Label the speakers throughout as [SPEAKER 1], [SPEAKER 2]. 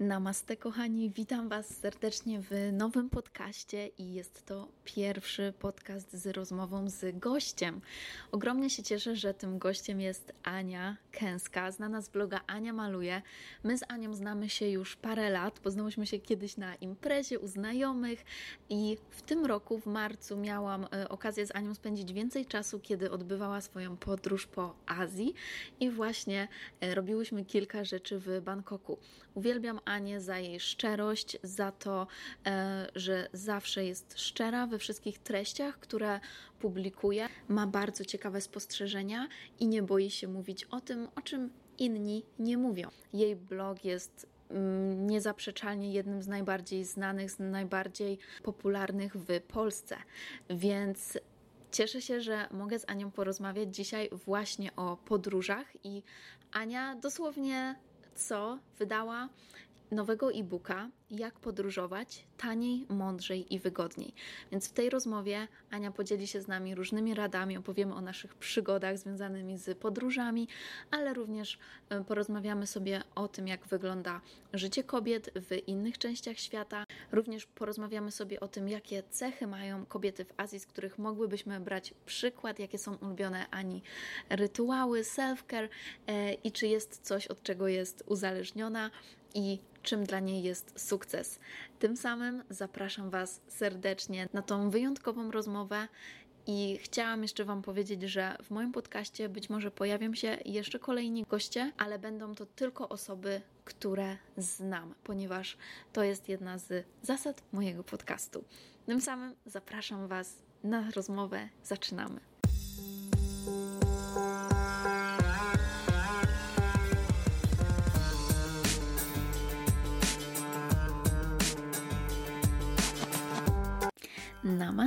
[SPEAKER 1] Namaste, kochani, witam Was serdecznie w nowym podcaście i jest to pierwszy podcast z rozmową z gościem. Ogromnie się cieszę, że tym gościem jest Ania Kęska, znana z bloga Ania Maluje. My z Anią znamy się już parę lat, poznałyśmy się kiedyś na imprezie u znajomych i w tym roku, w marcu, miałam e, okazję z Anią spędzić więcej czasu, kiedy odbywała swoją podróż po Azji i właśnie e, robiłyśmy kilka rzeczy w Bangkoku. Uwielbiam Anię za jej szczerość, za to, e, że zawsze jest szczera we wszystkich treściach, które publikuje. Ma bardzo ciekawe spostrzeżenia i nie boi się mówić o tym, o czym inni nie mówią. Jej blog jest mm, niezaprzeczalnie jednym z najbardziej znanych, z najbardziej popularnych w Polsce. Więc Cieszę się, że mogę z Anią porozmawiać dzisiaj właśnie o podróżach i Ania dosłownie co wydała nowego e-booka Jak podróżować taniej, mądrzej i wygodniej. Więc w tej rozmowie Ania podzieli się z nami różnymi radami, opowiemy o naszych przygodach związanymi z podróżami, ale również e, porozmawiamy sobie o tym, jak wygląda życie kobiet w innych częściach świata. Również porozmawiamy sobie o tym, jakie cechy mają kobiety w Azji, z których mogłybyśmy brać przykład, jakie są ulubione Ani rytuały, self-care e, i czy jest coś, od czego jest uzależniona i czym dla niej jest sukces. Tym samym zapraszam Was serdecznie na tą wyjątkową rozmowę. I chciałam jeszcze Wam powiedzieć, że w moim podcaście być może pojawią się jeszcze kolejni goście, ale będą to tylko osoby, które znam, ponieważ to jest jedna z zasad mojego podcastu. Tym samym zapraszam Was na rozmowę. Zaczynamy.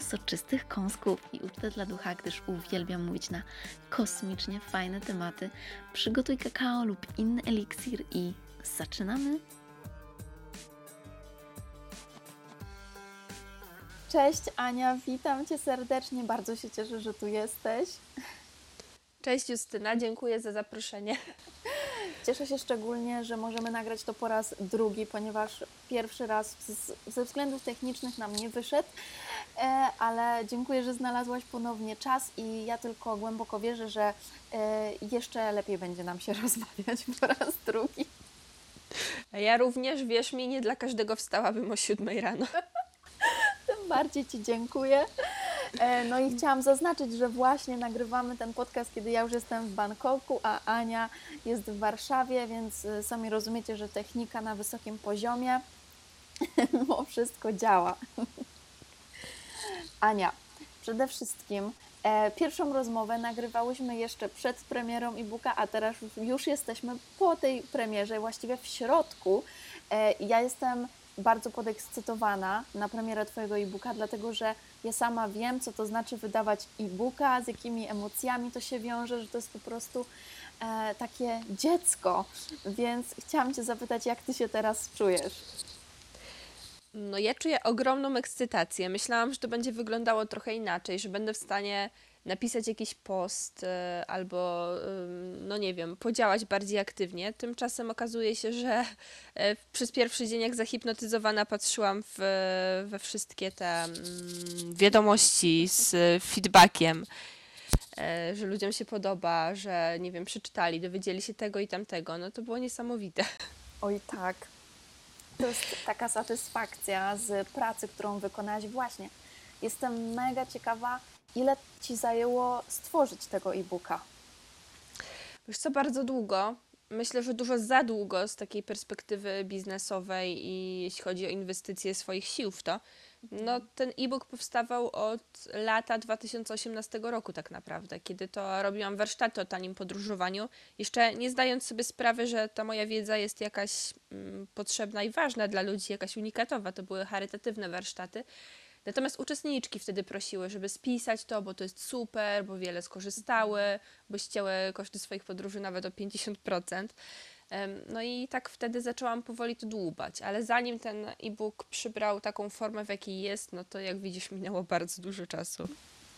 [SPEAKER 1] soczystych kąsków i ucztę dla ducha, gdyż uwielbiam mówić na kosmicznie fajne tematy. Przygotuj kakao lub inny eliksir i zaczynamy! Cześć Ania, witam Cię serdecznie, bardzo się cieszę, że tu jesteś.
[SPEAKER 2] Cześć Justyna, dziękuję za zaproszenie.
[SPEAKER 1] Cieszę się szczególnie, że możemy nagrać to po raz drugi, ponieważ pierwszy raz z, ze względów technicznych nam nie wyszedł, ale dziękuję, że znalazłaś ponownie czas i ja tylko głęboko wierzę, że e, jeszcze lepiej będzie nam się rozmawiać po raz drugi.
[SPEAKER 2] Ja również, wierz mi, nie dla każdego wstałabym o siódmej rano.
[SPEAKER 1] Tym bardziej Ci dziękuję. E, no i chciałam zaznaczyć, że właśnie nagrywamy ten podcast, kiedy ja już jestem w Bangkoku, a Ania jest w Warszawie, więc e, sami rozumiecie, że technika na wysokim poziomie, bo wszystko działa. Ania, przede wszystkim e, pierwszą rozmowę nagrywałyśmy jeszcze przed premierą e-booka, a teraz już jesteśmy po tej premierze, właściwie w środku. E, ja jestem bardzo podekscytowana na premierę Twojego e-booka, dlatego że ja sama wiem, co to znaczy wydawać e-booka, z jakimi emocjami to się wiąże, że to jest po prostu e, takie dziecko. Więc chciałam Cię zapytać, jak Ty się teraz czujesz?
[SPEAKER 2] No, ja czuję ogromną ekscytację. Myślałam, że to będzie wyglądało trochę inaczej, że będę w stanie napisać jakiś post e, albo, no nie wiem, podziałać bardziej aktywnie. Tymczasem okazuje się, że e, przez pierwszy dzień, jak zahipnotyzowana, patrzyłam w, we wszystkie te mm, wiadomości z feedbackiem e, że ludziom się podoba, że nie wiem, przeczytali, dowiedzieli się tego i tamtego. No to było niesamowite.
[SPEAKER 1] Oj tak. To jest taka satysfakcja z pracy, którą wykonałaś właśnie. Jestem mega ciekawa, Ile Ci zajęło stworzyć tego e-booka?
[SPEAKER 2] Wiesz co, bardzo długo. Myślę, że dużo za długo z takiej perspektywy biznesowej i jeśli chodzi o inwestycje swoich sił w to. No, ten e-book powstawał od lata 2018 roku tak naprawdę, kiedy to robiłam warsztaty o tanim podróżowaniu, jeszcze nie zdając sobie sprawy, że ta moja wiedza jest jakaś mm, potrzebna i ważna dla ludzi, jakaś unikatowa. To były charytatywne warsztaty. Natomiast uczestniczki wtedy prosiły, żeby spisać to, bo to jest super, bo wiele skorzystały, bo ścięły koszty swoich podróży nawet o 50%. No i tak wtedy zaczęłam powoli to dłubać, ale zanim ten e-book przybrał taką formę, w jakiej jest, no to jak widzisz, minęło bardzo dużo czasu.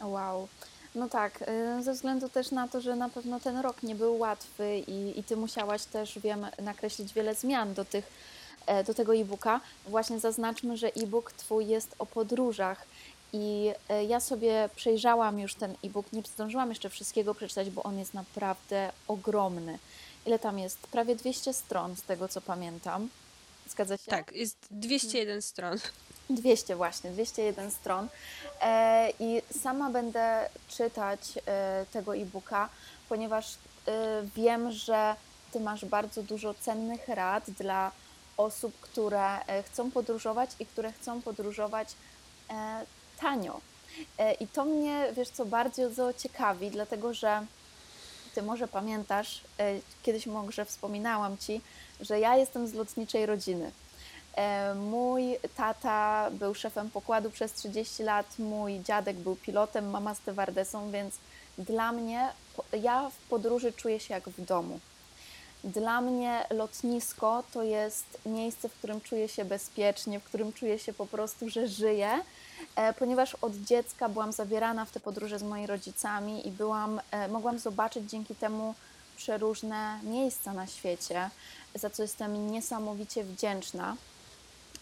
[SPEAKER 1] Wow. No tak, y, ze względu też na to, że na pewno ten rok nie był łatwy i, i ty musiałaś też, wiem, nakreślić wiele zmian do, tych, e, do tego e-booka. Właśnie zaznaczmy, że e-book twój jest o podróżach. I e, ja sobie przejrzałam już ten e-book, nie zdążyłam jeszcze wszystkiego przeczytać, bo on jest naprawdę ogromny ile tam jest? Prawie 200 stron, z tego co pamiętam. Zgadza się?
[SPEAKER 2] Tak, jest 201 stron.
[SPEAKER 1] 200 właśnie, 201 stron. E, I sama będę czytać e, tego e-booka, ponieważ e, wiem, że Ty masz bardzo dużo cennych rad dla osób, które e, chcą podróżować i które chcą podróżować e, tanio. E, I to mnie, wiesz co, bardzo ciekawi, dlatego że ty może pamiętasz, e, kiedyś może wspominałam Ci, że ja jestem z lotniczej rodziny. E, mój tata był szefem pokładu przez 30 lat, mój dziadek był pilotem, mama stewardesą, więc dla mnie, ja w podróży czuję się jak w domu. Dla mnie lotnisko to jest miejsce, w którym czuję się bezpiecznie, w którym czuję się po prostu, że żyję, ponieważ od dziecka byłam zabierana w te podróże z moimi rodzicami i byłam, e, mogłam zobaczyć dzięki temu przeróżne miejsca na świecie, za co jestem niesamowicie wdzięczna.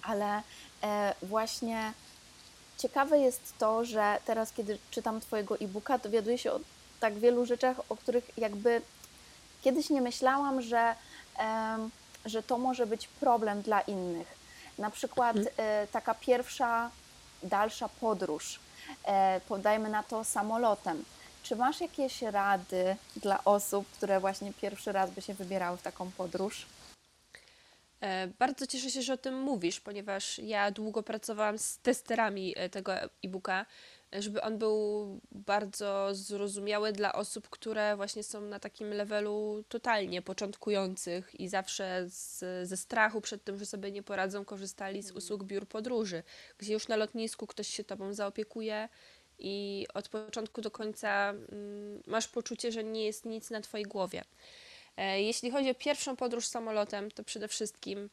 [SPEAKER 1] Ale e, właśnie ciekawe jest to, że teraz, kiedy czytam Twojego e-booka, dowiaduję się o tak wielu rzeczach, o których jakby Kiedyś nie myślałam, że, że to może być problem dla innych. Na przykład mhm. e, taka pierwsza, dalsza podróż, e, podajmy na to samolotem. Czy masz jakieś rady dla osób, które właśnie pierwszy raz by się wybierały w taką podróż?
[SPEAKER 2] E, bardzo cieszę się, że o tym mówisz, ponieważ ja długo pracowałam z testerami tego e-booka żeby on był bardzo zrozumiały dla osób, które właśnie są na takim levelu totalnie początkujących i zawsze z, ze strachu przed tym, że sobie nie poradzą, korzystali z mhm. usług biur podróży, gdzie już na lotnisku ktoś się tobą zaopiekuje i od początku do końca mm, masz poczucie, że nie jest nic na twojej głowie. E, jeśli chodzi o pierwszą podróż samolotem, to przede wszystkim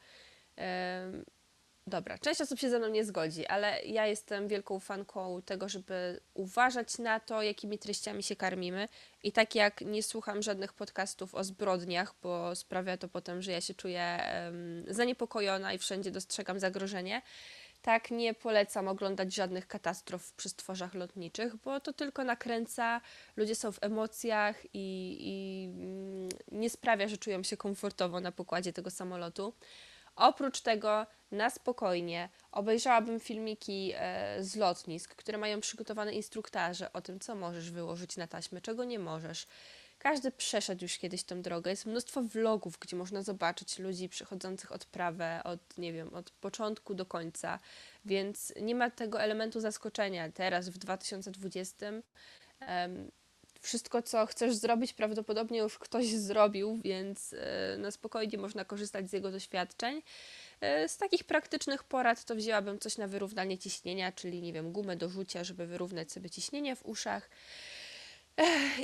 [SPEAKER 2] Dobra, część osób się ze mną nie zgodzi, ale ja jestem wielką fanką tego, żeby uważać na to, jakimi treściami się karmimy. I tak jak nie słucham żadnych podcastów o zbrodniach, bo sprawia to potem, że ja się czuję um, zaniepokojona i wszędzie dostrzegam zagrożenie, tak nie polecam oglądać żadnych katastrof przy stworzach lotniczych, bo to tylko nakręca, ludzie są w emocjach i, i mm, nie sprawia, że czują się komfortowo na pokładzie tego samolotu. Oprócz tego na spokojnie obejrzałabym filmiki e, z lotnisk, które mają przygotowane instruktaże o tym, co możesz wyłożyć na taśmę, czego nie możesz. Każdy przeszedł już kiedyś tą drogę. Jest mnóstwo vlogów, gdzie można zobaczyć ludzi przychodzących odprawę od, nie wiem, od początku do końca, więc nie ma tego elementu zaskoczenia. Teraz w 2020 um, wszystko, co chcesz zrobić, prawdopodobnie już ktoś zrobił, więc e, na spokojnie można korzystać z jego doświadczeń. E, z takich praktycznych porad to wzięłabym coś na wyrównanie ciśnienia, czyli nie wiem, gumę do rzucia, żeby wyrównać sobie ciśnienie w uszach.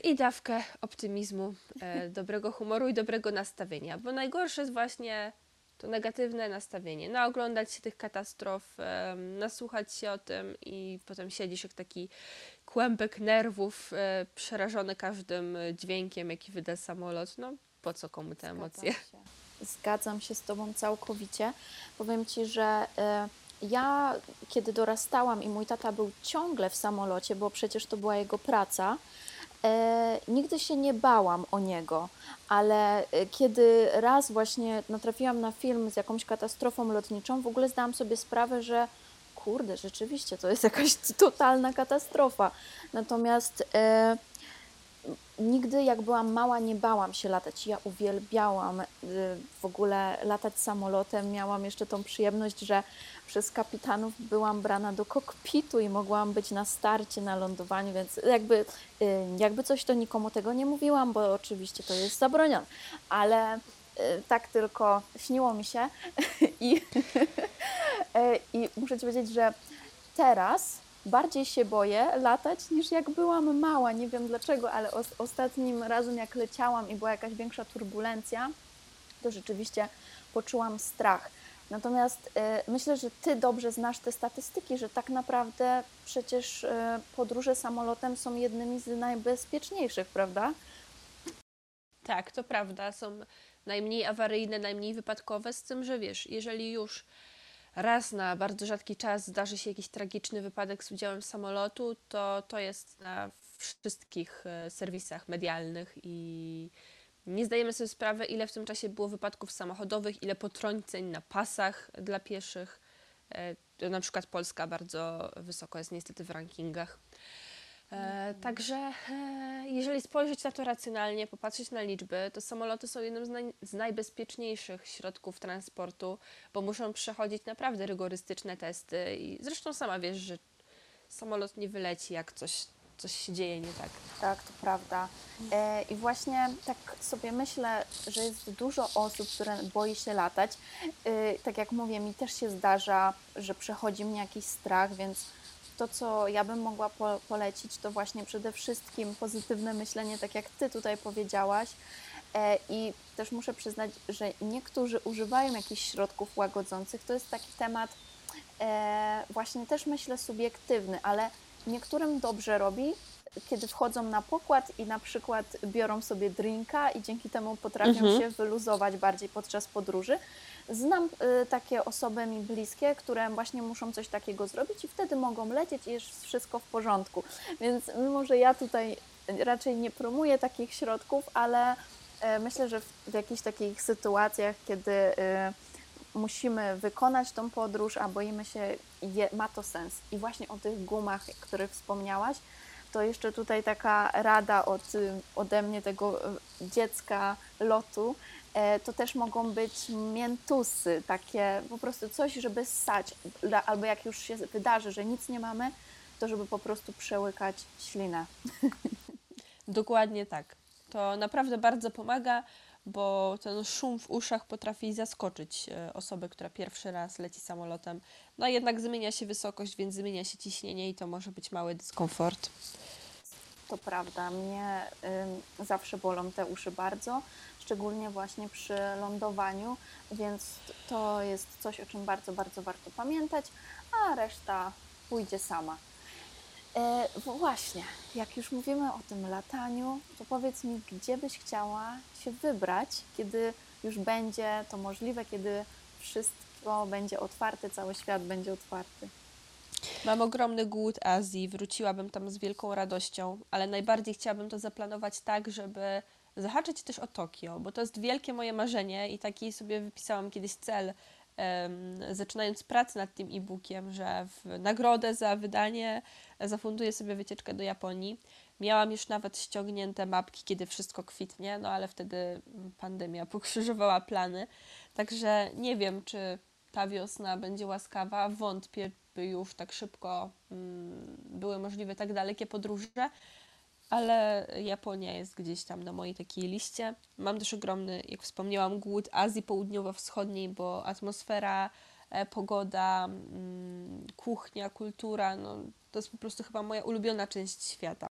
[SPEAKER 2] I dawkę optymizmu, e, dobrego humoru i dobrego nastawienia, bo najgorsze jest właśnie to negatywne nastawienie. Naoglądać się tych katastrof, nasłuchać się o tym i potem siedzisz jak taki kłębek nerwów, e, przerażony każdym dźwiękiem, jaki wyda samolot. No, po co komu te emocje?
[SPEAKER 1] Zgadzam się, Zgadzam się z Tobą całkowicie. Powiem Ci, że y, ja, kiedy dorastałam i mój tata był ciągle w samolocie, bo przecież to była jego praca, E, nigdy się nie bałam o niego, ale e, kiedy raz właśnie natrafiłam na film z jakąś katastrofą lotniczą, w ogóle zdałam sobie sprawę, że kurde, rzeczywiście to jest jakaś totalna katastrofa. Natomiast e, nigdy jak byłam mała nie bałam się latać. Ja uwielbiałam y, w ogóle latać samolotem. Miałam jeszcze tą przyjemność, że przez kapitanów byłam brana do kokpitu i mogłam być na starcie, na lądowaniu, więc jakby, y, jakby coś to nikomu tego nie mówiłam, bo oczywiście to jest zabronione, ale y, tak tylko śniło mi się i, i muszę Ci powiedzieć, że teraz bardziej się boję latać niż jak byłam mała. Nie wiem dlaczego, ale os ostatnim razem jak leciałam i była jakaś większa turbulencja, to rzeczywiście poczułam strach. Natomiast y, myślę, że Ty dobrze znasz te statystyki, że tak naprawdę przecież y, podróże samolotem są jednymi z najbezpieczniejszych, prawda?
[SPEAKER 2] Tak, to prawda. Są najmniej awaryjne, najmniej wypadkowe, z tym, że wiesz, jeżeli już raz na bardzo rzadki czas zdarzy się jakiś tragiczny wypadek z udziałem samolotu, to to jest na wszystkich e, serwisach medialnych i nie zdajemy sobie sprawy, ile w tym czasie było wypadków samochodowych, ile potrąceń na pasach dla pieszych. E, na przykład Polska bardzo wysoko jest niestety w rankingach. E, także e, jeżeli spojrzeć na to racjonalnie, popatrzeć na liczby, to samoloty są jednym z, naj, z najbezpieczniejszych środków transportu, bo muszą przechodzić naprawdę rygorystyczne testy i zresztą sama wiesz, że samolot nie wyleci, jak coś, coś się dzieje nie tak.
[SPEAKER 1] Tak, to prawda. E, I właśnie tak sobie myślę, że jest dużo osób, które boi się latać. E, tak jak mówię, mi też się zdarza, że przechodzi mnie jakiś strach, więc to, co ja bym mogła po, polecić, to właśnie przede wszystkim pozytywne myślenie, tak jak Ty tutaj powiedziałaś. E, I też muszę przyznać, że niektórzy używają jakichś środków łagodzących. To jest taki temat e, właśnie też myślę subiektywny, ale niektórym dobrze robi, kiedy wchodzą na pokład i na przykład biorą sobie drinka i dzięki temu potrafią mhm. się wyluzować bardziej podczas podróży. Znam y, takie osoby mi bliskie, które właśnie muszą coś takiego zrobić i wtedy mogą lecieć i jest wszystko w porządku. Więc mimo, że ja tutaj raczej nie promuję takich środków, ale y, myślę, że w jakichś takich sytuacjach, kiedy y, musimy wykonać tą podróż, a boimy się, je, ma to sens. I właśnie o tych gumach, o których wspomniałaś, to jeszcze tutaj taka rada od, ode mnie, tego dziecka lotu, E, to też mogą być miętusy, takie po prostu coś, żeby ssać, albo jak już się wydarzy, że nic nie mamy, to żeby po prostu przełykać ślinę.
[SPEAKER 2] Dokładnie tak. To naprawdę bardzo pomaga, bo ten szum w uszach potrafi zaskoczyć e, osobę, która pierwszy raz leci samolotem. No jednak zmienia się wysokość, więc zmienia się ciśnienie i to może być mały dyskomfort.
[SPEAKER 1] To prawda, mnie y, zawsze bolą te uszy bardzo szczególnie właśnie przy lądowaniu, więc to jest coś, o czym bardzo, bardzo warto pamiętać, a reszta pójdzie sama. E, właśnie, jak już mówimy o tym lataniu, to powiedz mi, gdzie byś chciała się wybrać, kiedy już będzie to możliwe, kiedy wszystko będzie otwarte, cały świat będzie otwarty.
[SPEAKER 2] Mam ogromny głód Azji, wróciłabym tam z wielką radością, ale najbardziej chciałabym to zaplanować tak, żeby zahaczyć też o Tokio, bo to jest wielkie moje marzenie i taki sobie wypisałam kiedyś cel, um, zaczynając pracę nad tym e-bookiem, że w nagrodę za wydanie zafunduję sobie wycieczkę do Japonii. Miałam już nawet ściągnięte mapki, kiedy wszystko kwitnie, no ale wtedy pandemia pokrzyżowała plany. Także nie wiem, czy ta wiosna będzie łaskawa. Wątpię, by już tak szybko mm, były możliwe tak dalekie podróże, ale Japonia jest gdzieś tam na mojej takiej liście. Mam też ogromny, jak wspomniałam, głód Azji Południowo-Wschodniej, bo atmosfera, e, pogoda, mm, kuchnia, kultura, no, to jest po prostu chyba moja ulubiona część świata.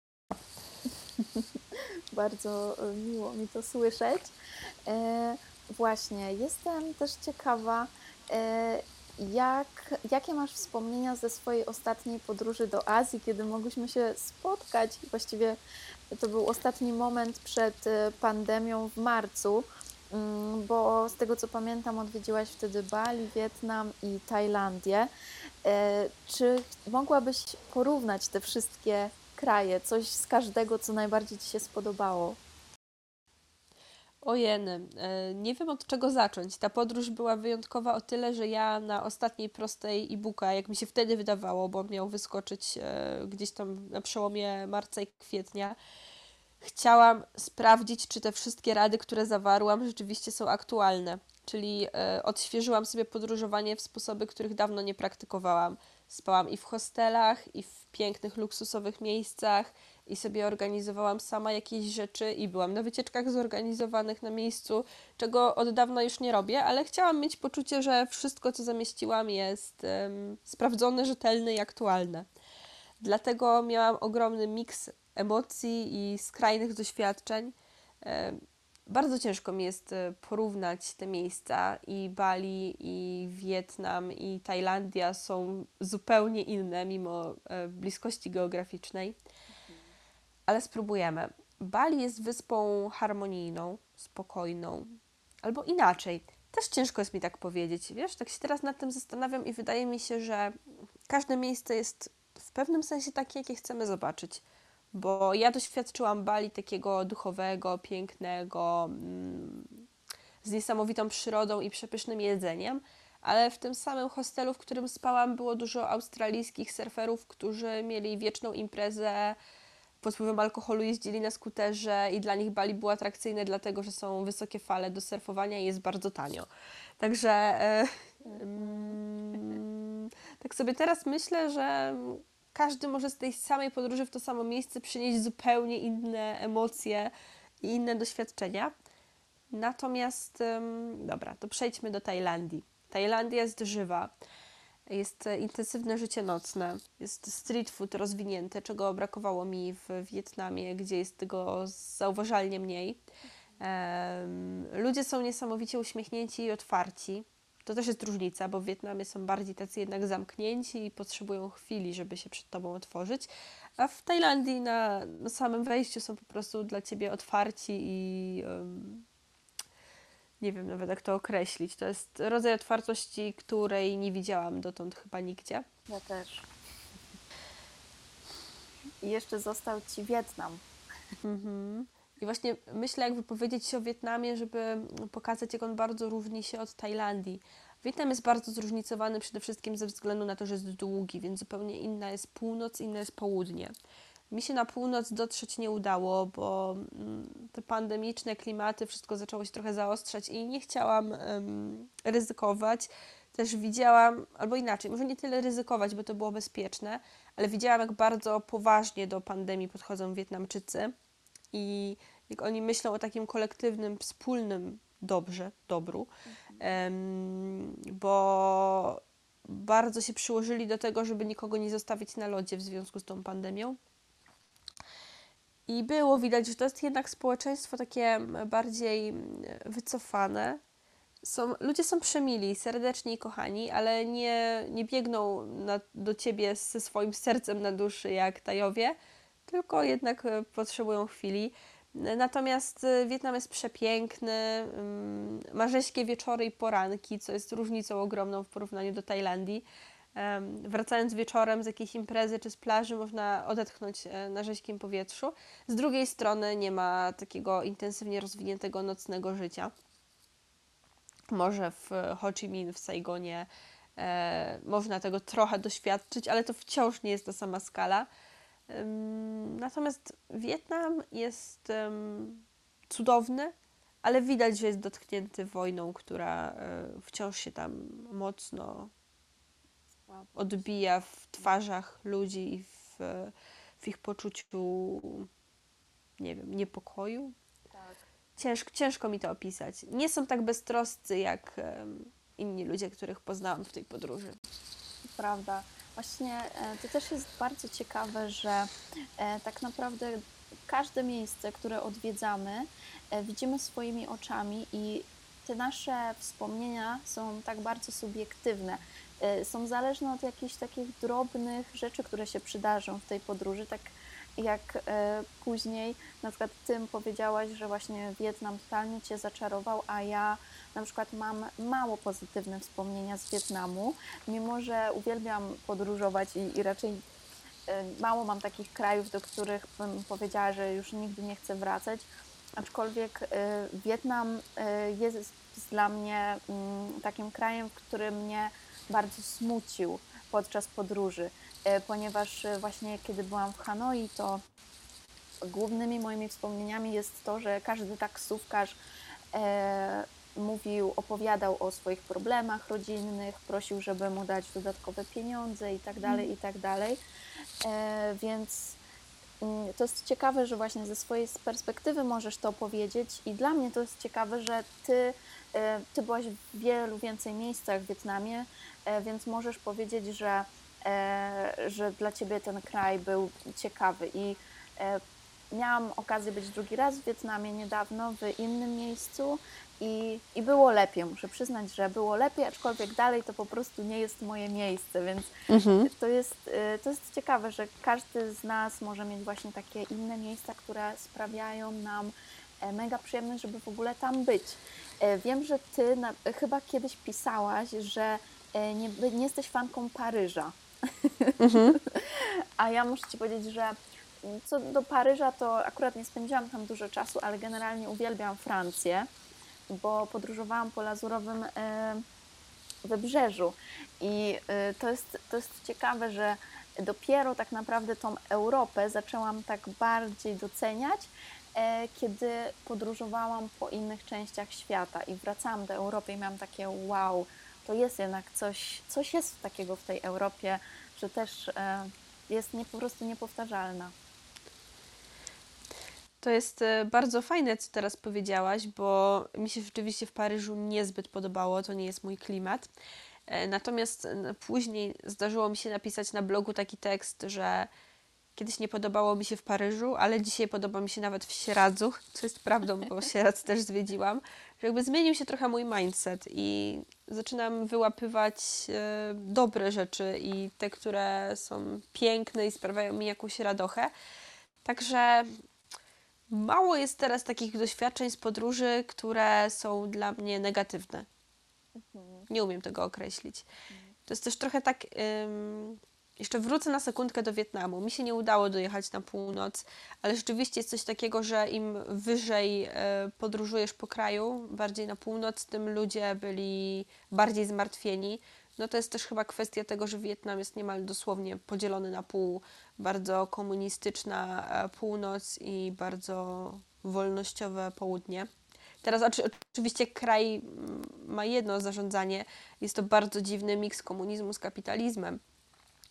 [SPEAKER 1] Bardzo e, miło mi to słyszeć. E, właśnie, jestem też ciekawa, e, jak, jakie masz wspomnienia ze swojej ostatniej podróży do Azji, kiedy mogliśmy się spotkać? Właściwie to był ostatni moment przed e, pandemią w marcu, mm, bo z tego co pamiętam, odwiedziłaś wtedy Bali, Wietnam i Tajlandię. E, czy mogłabyś porównać te wszystkie kraje, coś z każdego, co najbardziej Ci się spodobało?
[SPEAKER 2] Ojeny, e, nie wiem od czego zacząć. Ta podróż była wyjątkowa o tyle, że ja na ostatniej prostej e-booka, jak mi się wtedy wydawało, bo miał wyskoczyć e, gdzieś tam na przełomie marca i kwietnia, chciałam sprawdzić, czy te wszystkie rady, które zawarłam, rzeczywiście są aktualne. Czyli e, odświeżyłam sobie podróżowanie w sposoby, których dawno nie praktykowałam. Spałam i w hostelach, i w pięknych, luksusowych miejscach, i sobie organizowałam sama jakieś rzeczy, i byłam na wycieczkach zorganizowanych na miejscu, czego od dawna już nie robię, ale chciałam mieć poczucie, że wszystko, co zamieściłam, jest um, sprawdzone, rzetelne i aktualne. Dlatego miałam ogromny miks emocji i skrajnych doświadczeń. Bardzo ciężko mi jest e, porównać te miejsca i Bali, i Wietnam, i Tajlandia są zupełnie inne mimo e, bliskości geograficznej, ale spróbujemy. Bali jest wyspą harmonijną, spokojną, albo inaczej. Też ciężko jest mi tak powiedzieć. Wiesz, tak się teraz nad tym zastanawiam i wydaje mi się, że każde miejsce jest w pewnym sensie takie, jakie chcemy zobaczyć bo ja doświadczyłam Bali takiego duchowego, pięknego, mm, z niesamowitą przyrodą i przepysznym jedzeniem, ale w tym samym hostelu, w którym spałam, było dużo australijskich surferów, którzy mieli wieczną imprezę, pod wpływem alkoholu jeździli na skuterze i dla nich Bali było atrakcyjne, dlatego że są wysokie fale do surfowania i jest bardzo tanio. Także mm, tak sobie teraz myślę, że każdy może z tej samej podróży w to samo miejsce przynieść zupełnie inne emocje i inne doświadczenia. Natomiast, dobra, to przejdźmy do Tajlandii. Tajlandia jest żywa, jest intensywne życie nocne, jest street food rozwinięte, czego brakowało mi w Wietnamie, gdzie jest tego zauważalnie mniej. ludzie są niesamowicie uśmiechnięci i otwarci. To też jest różnica, bo w Wietnamie są bardziej tacy jednak zamknięci i potrzebują chwili, żeby się przed tobą otworzyć, a w Tajlandii na, na samym wejściu są po prostu dla ciebie otwarci i um, nie wiem nawet jak to określić. To jest rodzaj otwartości, której nie widziałam dotąd chyba nigdzie.
[SPEAKER 1] Ja też. I jeszcze został ci Wietnam.
[SPEAKER 2] Mhm. I właśnie myślę, jak wypowiedzieć się o Wietnamie, żeby pokazać, jak on bardzo różni się od Tajlandii. Wietnam jest bardzo zróżnicowany przede wszystkim ze względu na to, że jest długi, więc zupełnie inna jest północ, inna jest południe. Mi się na północ dotrzeć nie udało, bo mm, te pandemiczne klimaty, wszystko zaczęło się trochę zaostrzać i nie chciałam um, ryzykować. Też widziałam, albo inaczej, może nie tyle ryzykować, bo to było bezpieczne, ale widziałam, jak bardzo poważnie do pandemii podchodzą Wietnamczycy i jak oni myślą o takim kolektywnym, wspólnym dobrze, dobru, mhm. bo bardzo się przyłożyli do tego, żeby nikogo nie zostawić na lodzie w związku z tą pandemią. I było widać, że to jest jednak społeczeństwo takie bardziej wycofane. Są, ludzie są przemili, serdeczni i kochani, ale nie, nie biegną na, do ciebie ze swoim sercem na duszy jak Tajowie, tylko jednak e, potrzebują chwili. Natomiast e, Wietnam jest przepiękny, mm, ma rzeźkie wieczory i poranki, co jest różnicą ogromną w porównaniu do Tajlandii. Wracając wieczorem z jakiejś imprezy czy z plaży, można odetchnąć e, na rzeźkim powietrzu. Z drugiej strony nie ma takiego intensywnie rozwiniętego nocnego życia. Może w Ho Chi Minh, w Saigonie można tego trochę doświadczyć, ale to wciąż nie jest ta sama skala. Natomiast Wietnam jest cudowny, ale widać, że jest dotknięty wojną, która e, wciąż się tam mocno odbija w twarzach ludzi i w, w ich poczuciu, nie wiem, niepokoju. Ciężko, ciężko mi to opisać. Nie są tak beztroscy jak inni ludzie, których poznałam w tej podróży.
[SPEAKER 1] Prawda. Właśnie e, to też jest bardzo ciekawe, że e, tak naprawdę każde miejsce, które odwiedzamy, e, widzimy swoimi oczami i te nasze wspomnienia są tak bardzo subiektywne. Są zależne od jakichś takich drobnych rzeczy, które się przydarzą w tej podróży, tak jak później na przykład Tym powiedziałaś, że właśnie Wietnam totalnie Cię zaczarował, a ja na przykład mam mało pozytywne wspomnienia z Wietnamu, mimo że uwielbiam podróżować i, i raczej e, mało mam takich krajów, do których bym powiedziała, że już nigdy nie chcę wracać. Aczkolwiek e, Wietnam e, jest dla mnie mm, takim krajem, który mnie bardzo smucił podczas podróży, ponieważ właśnie kiedy byłam w Hanoi, to głównymi moimi wspomnieniami jest to, że każdy taksówkarz e, mówił, opowiadał o swoich problemach rodzinnych, prosił, żeby mu dać dodatkowe pieniądze i tak dalej, i tak dalej. E, więc mm, to jest ciekawe, że właśnie ze swojej perspektywy możesz to powiedzieć i dla mnie to jest ciekawe, że ty, e, ty byłaś w wielu więcej miejscach w Wietnamie, e, więc możesz powiedzieć, że, e, że dla ciebie ten kraj był ciekawy i e, miałam okazję być drugi raz w Wietnamie niedawno, w innym miejscu i, i było lepiej. Muszę przyznać, że było lepiej, aczkolwiek dalej to po prostu nie jest moje miejsce, więc
[SPEAKER 2] Mhm.
[SPEAKER 1] to jest, y, to jest ciekawe, że każdy z nas może mieć właśnie takie inne miejsca, które sprawiają nam e, mega przyjemność, żeby w ogóle tam być. E, Wiem, że ty na, chyba kiedyś pisałaś, że e, nie, nie jesteś fanką Paryża. A ja muszę Ci powiedzieć, że co do Paryża, to akurat nie spędziłam tam dużo czasu, ale generalnie uwielbiam Francję, bo podróżowałam po lazurowym e, wybrzeżu. I e, to jest, to jest ciekawe, że dopiero tak naprawdę tą Europę zaczęłam tak bardziej doceniać, e, kiedy podróżowałam po innych częściach świata i wracałam do Europy i miałam takie wow, to jest jednak coś, coś jest takiego w tej Europie, że też e, jest nie, po prostu niepowtarzalna.
[SPEAKER 2] To jest e, bardzo fajne, co teraz powiedziałaś, bo mi się rzeczywiście w Paryżu niezbyt podobało, to nie jest mój klimat. E, Natomiast później zdarzyło mi się napisać na blogu taki tekst, że kiedyś nie podobało mi się w Paryżu, ale dzisiaj podoba mi się nawet w Sieradzu, co jest prawdą, bo Sieradz też zwiedziłam, że jakby zmienił się trochę mój mindset i zaczynam wyłapywać e, dobre rzeczy i te, które są piękne i sprawiają mi jakąś radochę. Także Mało jest teraz takich doświadczeń z podróży, które są dla mnie negatywne. Nie umiem tego określić. To jest też trochę tak. ym, jeszcze wrócę na sekundkę do Wietnamu. Mi się nie udało dojechać na północ, ale rzeczywiście jest coś takiego, że im wyżej e, podróżujesz po kraju, bardziej na północ, tym ludzie byli bardziej zmartwieni. No to jest też chyba kwestia tego, że Wietnam jest niemal dosłownie podzielony na pół. Bardzo komunistyczna e, północ i bardzo wolnościowe południe. Teraz oczy- oczywiście kraj mm, ma jedno zarządzanie. Jest to bardzo dziwny miks komunizmu z kapitalizmem.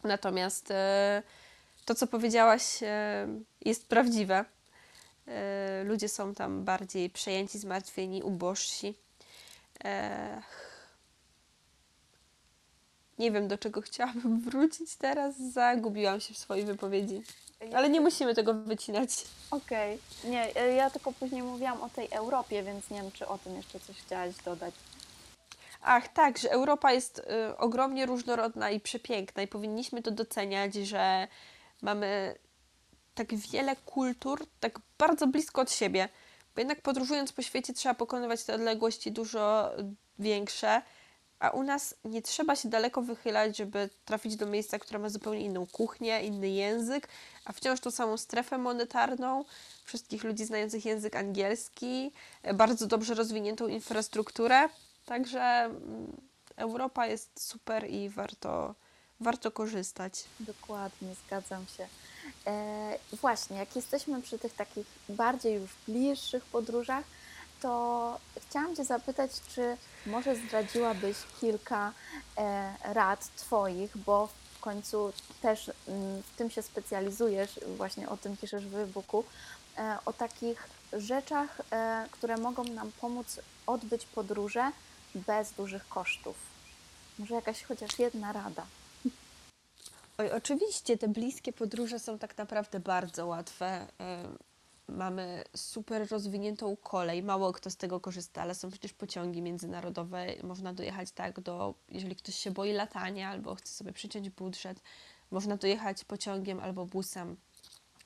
[SPEAKER 2] Natomiast e, to, co powiedziałaś, e, jest prawdziwe. E, ludzie są tam bardziej przejęci, zmartwieni, ubożsi. Nie wiem, do czego chciałabym wrócić teraz. Zagubiłam się w swojej wypowiedzi. Ale nie musimy tego wycinać.
[SPEAKER 1] Okej, nie, e, ja tylko później mówiłam o tej Europie, więc nie wiem, czy o tym jeszcze coś chciałaś dodać.
[SPEAKER 2] Ach, tak, że Europa jest y, ogromnie różnorodna i przepiękna i powinniśmy to doceniać, że mamy tak wiele kultur, tak bardzo blisko od siebie. Bo jednak podróżując po świecie trzeba pokonywać te odległości dużo większe, a u nas nie trzeba się daleko wychylać, żeby trafić do miejsca, które ma zupełnie inną kuchnię, inny język, a wciąż tą samą strefę monetarną, wszystkich ludzi znających język angielski, e, bardzo dobrze rozwiniętą infrastrukturę. Także mm, Europa jest super i warto, warto korzystać.
[SPEAKER 1] Dokładnie, zgadzam się. E, właśnie, jak jesteśmy przy tych takich bardziej już bliższych podróżach, to chciałam Cię zapytać, czy może zdradziłabyś kilka e, rad Twoich, bo w końcu też mm, w tym się specjalizujesz, właśnie o tym piszesz w e-booku, e, o takich rzeczach, e, które mogą nam pomóc odbyć podróże bez dużych kosztów. Może jakaś chociaż jedna rada.
[SPEAKER 2] Oj, oczywiście, te bliskie podróże są tak naprawdę bardzo łatwe. Ym, Mamy super rozwiniętą kolej, mało kto z tego korzysta, ale są przecież pociągi międzynarodowe. Można dojechać tak do, jeżeli ktoś się boi latania albo chce sobie przyciąć budżet, można dojechać pociągiem albo busem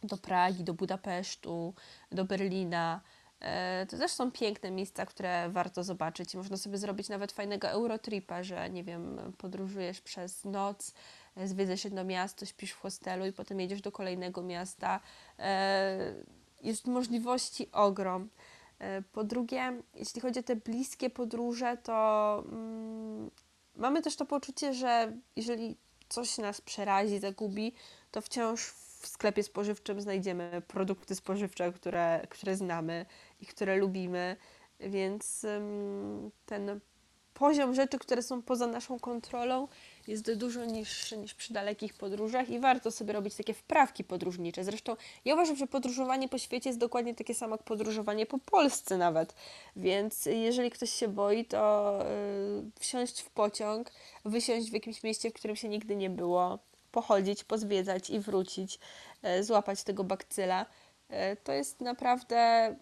[SPEAKER 2] do Pragi, do Budapesztu, do Berlina. E, To też są piękne miejsca, które warto zobaczyć. Można sobie zrobić nawet fajnego Eurotripa, że nie wiem, podróżujesz przez noc, e, zwiedzasz jedno miasto, śpisz w hostelu i potem jedziesz do kolejnego miasta. E, Jest możliwości ogrom. Po drugie, jeśli chodzi o te bliskie podróże, to mm, mamy też to poczucie, że jeżeli coś nas przerazi, zagubi, to wciąż w sklepie spożywczym znajdziemy produkty spożywcze, które, które znamy i które lubimy, więc ten poziom rzeczy, które są poza naszą kontrolą, jest dużo niższy niż przy dalekich podróżach i warto sobie robić takie wprawki podróżnicze. Zresztą ja uważam, że podróżowanie po świecie jest dokładnie takie samo jak podróżowanie po Polsce nawet. Więc jeżeli ktoś się boi, to yy, wsiąść w pociąg, wysiąść w jakimś mieście, w którym się nigdy nie było, pochodzić, pozwiedzać i wrócić, yy, złapać tego bakcyla. Yy, to jest naprawdę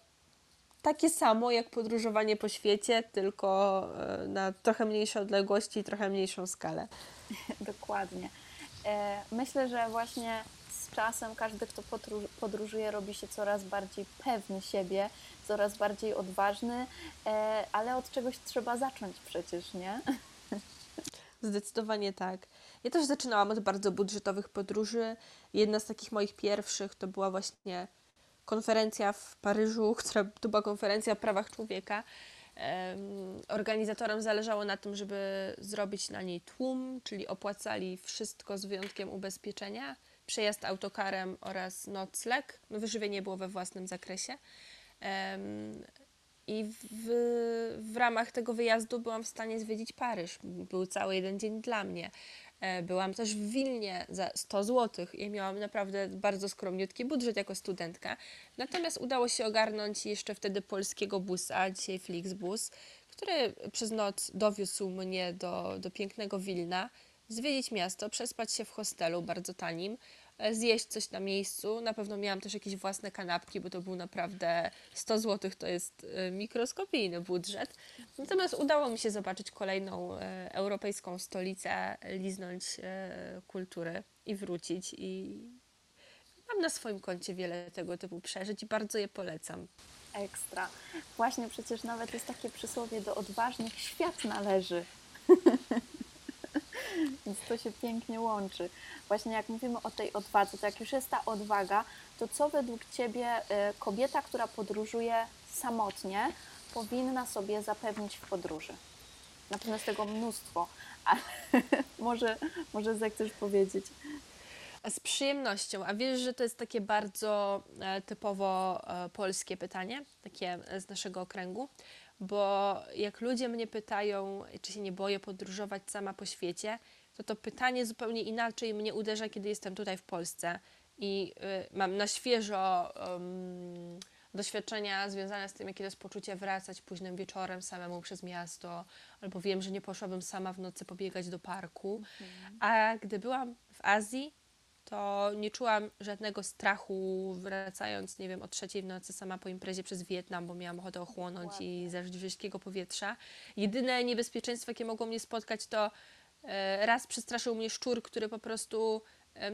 [SPEAKER 2] takie samo jak podróżowanie po świecie, tylko e, na trochę mniejsze odległości i trochę mniejszą skalę.
[SPEAKER 1] Dokładnie. E, myślę, że właśnie z czasem każdy, kto podróżuje, robi się coraz bardziej pewny siebie, coraz bardziej odważny, e, ale od czegoś trzeba zacząć przecież, nie?
[SPEAKER 2] Zdecydowanie tak. Ja też zaczynałam od bardzo budżetowych podróży. Jedna z takich moich pierwszych to była właśnie konferencja w Paryżu, która to była konferencja o prawach człowieka. Organizatorom zależało na tym, żeby zrobić na niej tłum, czyli opłacali wszystko z wyjątkiem ubezpieczenia, przejazd autokarem oraz nocleg. No, wyżywienie było we własnym zakresie. I w, w ramach tego wyjazdu byłam w stanie zwiedzić Paryż. Był cały jeden dzień dla mnie. E, byłam też w Wilnie za 100 zł i miałam naprawdę bardzo skromniutki budżet jako studentka. Natomiast udało się ogarnąć jeszcze wtedy polskiego busa, dzisiaj Flixbus, który przez noc dowiózł mnie do, do pięknego Wilna, zwiedzić miasto, przespać się w hostelu bardzo tanim, zjeść coś na miejscu. Na pewno miałam też jakieś własne kanapki, bo to był naprawdę 100 zł, to jest e, mikroskopijny budżet. Natomiast udało mi się zobaczyć kolejną e, europejską stolicę, liznąć kultury i wrócić. I mam na swoim koncie wiele tego typu przeżyć i bardzo je polecam.
[SPEAKER 1] Ekstra. Właśnie przecież nawet jest takie przysłowie do odważnych świat należy. Więc to się pięknie łączy. Właśnie jak mówimy o tej odwadze, to jak już jest ta odwaga, to co według Ciebie y, kobieta, która podróżuje samotnie, powinna sobie zapewnić w podróży? Na pewno tego mnóstwo, ale może, może zechcesz powiedzieć.
[SPEAKER 2] Z przyjemnością. A wiesz, że to jest takie bardzo e, typowo e, polskie pytanie, takie z naszego okręgu bo jak ludzie mnie pytają, czy się nie boję podróżować sama po świecie, to to pytanie zupełnie inaczej mnie uderza, kiedy jestem tutaj w Polsce i y, mam na świeżo um, doświadczenia związane z tym, jakie to jest poczucie wracać późnym wieczorem samemu przez miasto, albo wiem, że nie poszłabym sama w nocy pobiegać do parku. Mhm. A gdy byłam w Azji, to nie czułam żadnego strachu wracając, nie wiem, o trzeciej w nocy sama po imprezie przez Wietnam, bo miałam ochotę ochłonąć i zażyć wyżkiego powietrza. Jedyne niebezpieczeństwo, jakie mogło mnie spotkać, to e, raz przestraszył mnie szczur, który po prostu e,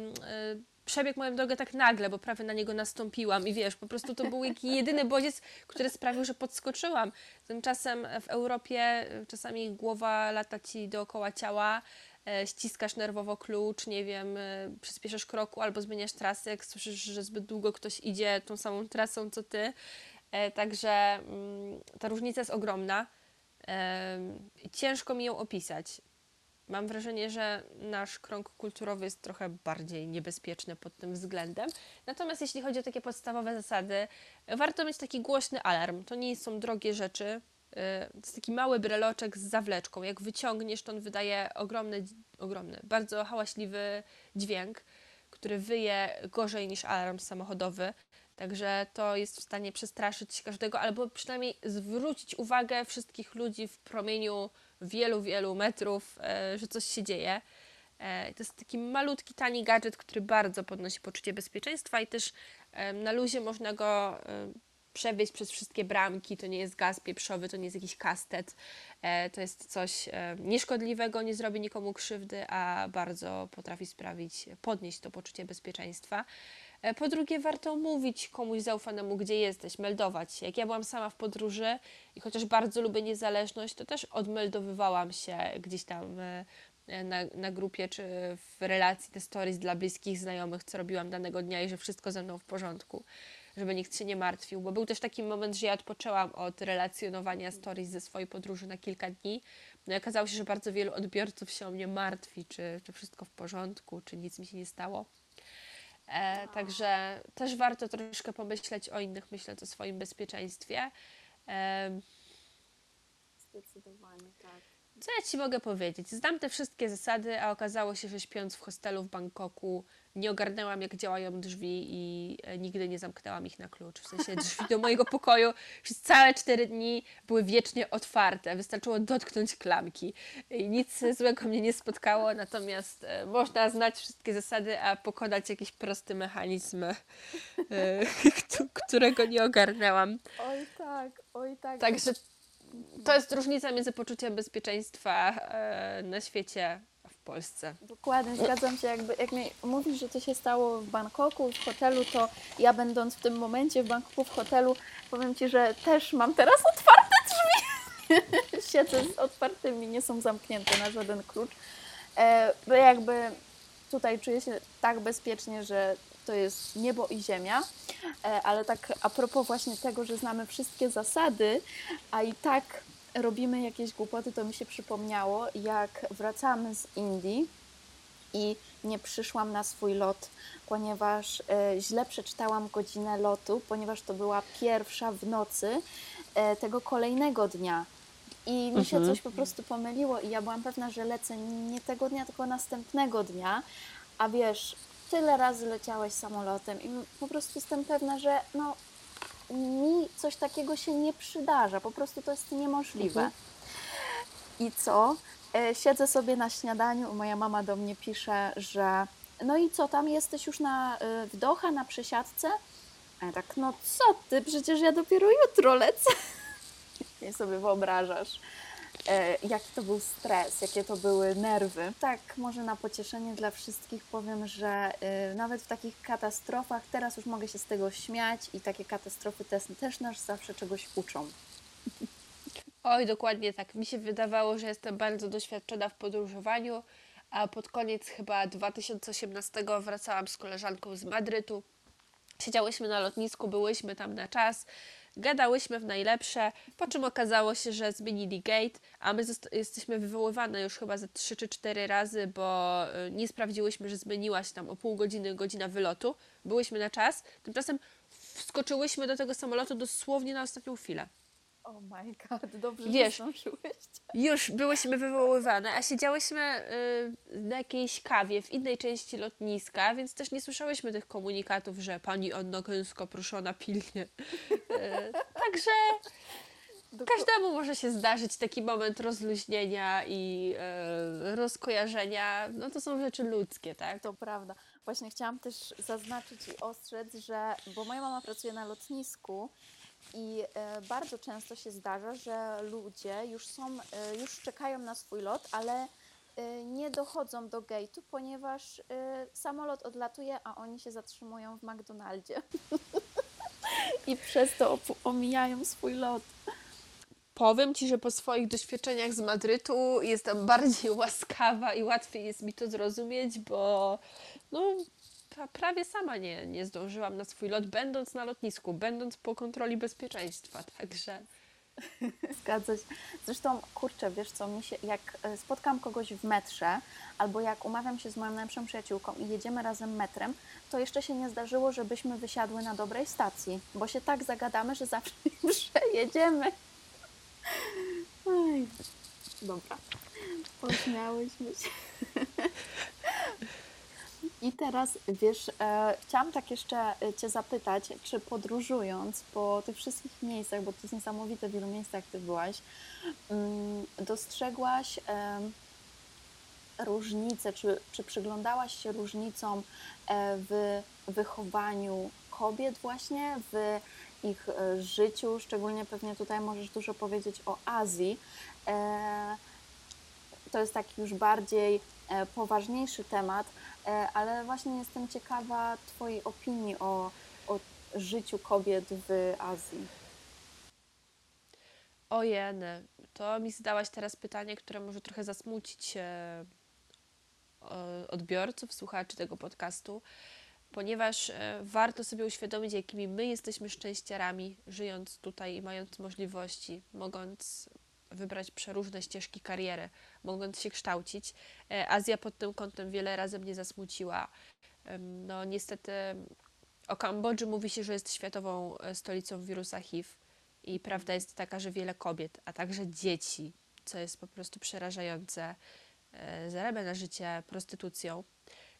[SPEAKER 2] przebiegł moją drogę tak nagle, bo prawie na niego nastąpiłam i wiesz, po prostu to był jedyny bodziec, który sprawił, że podskoczyłam. Tymczasem w Europie e, czasami głowa lata ci dookoła ciała, ściskasz nerwowo klucz, nie wiem, e, przyspieszasz kroku albo zmieniasz trasę, jak słyszysz, że zbyt długo ktoś idzie tą samą trasą co ty. E, także mm, ta różnica jest ogromna. Ciężko mi ją opisać. Mam wrażenie, że nasz krąg kulturowy jest trochę bardziej niebezpieczny pod tym względem. Natomiast jeśli chodzi o takie podstawowe zasady, warto mieć taki głośny alarm. To nie są drogie rzeczy, to jest taki mały breloczek z zawleczką. Jak wyciągniesz, to on wydaje ogromny, ogromny, bardzo hałaśliwy dźwięk, który wyje gorzej niż alarm samochodowy. Także to jest w stanie przestraszyć każdego, albo przynajmniej zwrócić uwagę wszystkich ludzi w promieniu wielu, wielu metrów, y, że coś się dzieje. Y, to jest taki malutki, tani gadżet, który bardzo podnosi poczucie bezpieczeństwa i też na luzie można go przewieźć przez wszystkie bramki, to nie jest gaz pieprzowy, to nie jest jakiś kastet, e, to jest coś e, nieszkodliwego, nie zrobi nikomu krzywdy, a bardzo potrafi sprawić, podnieść to poczucie bezpieczeństwa. E, po drugie, warto mówić komuś zaufanemu, gdzie jesteś, meldować się. Jak ja byłam sama w podróży i chociaż bardzo lubię niezależność, to też odmeldowywałam się gdzieś tam na, na grupie czy w relacji te stories dla bliskich znajomych, co robiłam danego dnia i że wszystko ze mną w porządku żeby nikt się nie martwił, bo był też taki moment, że ja odpoczęłam od relacjonowania stories ze swojej podróży na kilka dni. No i okazało się, że bardzo wielu odbiorców się o mnie martwi, czy, czy wszystko w porządku, czy nic mi się nie stało. E, także też warto troszkę pomyśleć o innych, myśleć o swoim bezpieczeństwie. E,
[SPEAKER 1] Zdecydowanie, tak.
[SPEAKER 2] co ja Ci mogę powiedzieć? Znam te wszystkie zasady, a okazało się, że śpiąc w hostelu w Bangkoku nie ogarnęłam, jak działają drzwi i e, nigdy nie zamknęłam ich na klucz. W sensie drzwi do mojego pokoju przez całe cztery dni były wiecznie otwarte. Wystarczyło dotknąć klamki. I nic złego mnie nie spotkało, natomiast e, można znać wszystkie zasady, a pokonać jakiś prosty mechanizm, e, któ- którego nie ogarnęłam.
[SPEAKER 1] Oj tak, oj tak.
[SPEAKER 2] Także to jest różnica między poczuciem bezpieczeństwa na świecie Polsce.
[SPEAKER 1] Dokładnie, zgadzam się. Jakby, jak mi mówisz, że to się stało w Bangkoku, w hotelu, to ja będąc w tym momencie w Bangkoku, w hotelu, powiem Ci, że też mam teraz otwarte drzwi. Siedzę z otwartymi, nie są zamknięte na żaden klucz. E, bo jakby tutaj czuję się tak bezpiecznie, że to jest niebo i ziemia. E, ale tak a propos właśnie tego, że znamy wszystkie zasady, a i tak robimy jakieś głupoty, to mi się przypomniało, jak wracamy z Indii i nie przyszłam na swój lot, ponieważ e, źle przeczytałam godzinę lotu, ponieważ to była pierwsza w nocy e, tego kolejnego dnia. I mi się
[SPEAKER 2] Mhm.
[SPEAKER 1] coś po prostu pomyliło i ja byłam pewna, że lecę nie tego dnia, tylko następnego dnia. A wiesz, tyle razy leciałeś samolotem i po prostu jestem pewna, że no, mi coś takiego się nie przydarza. Po prostu to jest niemożliwe.
[SPEAKER 2] Mhm.
[SPEAKER 1] I co? E, Siedzę sobie na śniadaniu, moja mama do mnie pisze, że no i co, tam jesteś już na y, w Doha, na przesiadce? A ja tak, no co ty, przecież ja dopiero jutro lecę. Nie sobie wyobrażasz, e, jaki to był stres, jakie to były nerwy. Tak, może na pocieszenie dla wszystkich powiem, że y, nawet w takich katastrofach, teraz już mogę się z tego śmiać i takie katastrofy też nas zawsze czegoś uczą.
[SPEAKER 2] Oj, dokładnie tak. Mi się wydawało, że jestem bardzo doświadczona w podróżowaniu, a pod koniec chyba 2018 wracałam z koleżanką z Madrytu. Siedziałyśmy na lotnisku, byłyśmy tam na czas, gadałyśmy w najlepsze, po czym okazało się, że zmienili gate, a my jesteśmy wywoływane już chyba ze 3 czy 4 razy, bo y, nie sprawdziłyśmy, że zmieniła się tam o pół godziny godzina wylotu. Byłyśmy na czas, tymczasem wskoczyłyśmy do tego samolotu dosłownie na ostatnią chwilę.
[SPEAKER 1] Oh my god, dobrze,
[SPEAKER 2] Wiesz,
[SPEAKER 1] że.
[SPEAKER 2] Już byłyśmy wywoływane, a siedziałyśmy y, na jakiejś kawie w innej części lotniska, więc też nie słyszałyśmy tych komunikatów, że pani Anna Gęsko proszona pilnie. Y, także każdemu może się zdarzyć taki moment rozluźnienia i y, rozkojarzenia. No to są rzeczy ludzkie, tak?
[SPEAKER 1] To prawda. Właśnie chciałam też zaznaczyć i ostrzec, że, bo moja mama pracuje na lotnisku i e, bardzo często się zdarza, że ludzie już są, e, już czekają na swój lot, ale e, nie dochodzą do gate'u, ponieważ samolot odlatuje, a oni się zatrzymują w McDonaldzie. I przez to omijają swój lot.
[SPEAKER 2] Powiem Ci, że po swoich doświadczeniach z Madrytu jestem bardziej łaskawa i łatwiej jest mi to zrozumieć, bo no, pra- prawie sama nie, nie zdążyłam na swój lot, będąc na lotnisku, będąc po kontroli bezpieczeństwa, także
[SPEAKER 1] Zgadza się. Zresztą, kurczę, wiesz co, mi się, jak e, spotkam kogoś w metrze, albo jak umawiam się z moją najlepszą przyjaciółką i jedziemy razem metrem, to jeszcze się nie zdarzyło, żebyśmy wysiadły na dobrej stacji, bo się tak zagadamy, że zawsze przejedziemy. Oj, dobra. Pośmiałyśmy się. I teraz, wiesz, e, chciałam tak jeszcze e, Cię zapytać, czy podróżując po tych wszystkich miejscach, bo to jest niesamowite, w wielu miejscach Ty byłaś, mm, dostrzegłaś em, różnice, czy, czy przyglądałaś się różnicom e, w wychowaniu kobiet właśnie, w ich e, życiu, szczególnie pewnie tutaj możesz dużo powiedzieć o Azji. E, To jest taki już bardziej e, poważniejszy temat, e, ale właśnie jestem ciekawa Twojej opinii o, o życiu kobiet w Azji.
[SPEAKER 2] ojeny, to mi zadałaś teraz pytanie, które może trochę zasmucić e, odbiorców, słuchaczy tego podcastu, ponieważ e, warto sobie uświadomić, jakimi my jesteśmy szczęściarami, żyjąc tutaj i mając możliwości, mogąc wybrać przeróżne ścieżki kariery, mogąc się kształcić. E, Azja pod tym kątem wiele razy mnie zasmuciła. No niestety o Kambodży mówi się, że jest światową e, stolicą wirusa HIV i prawda jest taka, że wiele kobiet, a także dzieci, co jest po prostu przerażające, e, zarabia na życie prostytucją.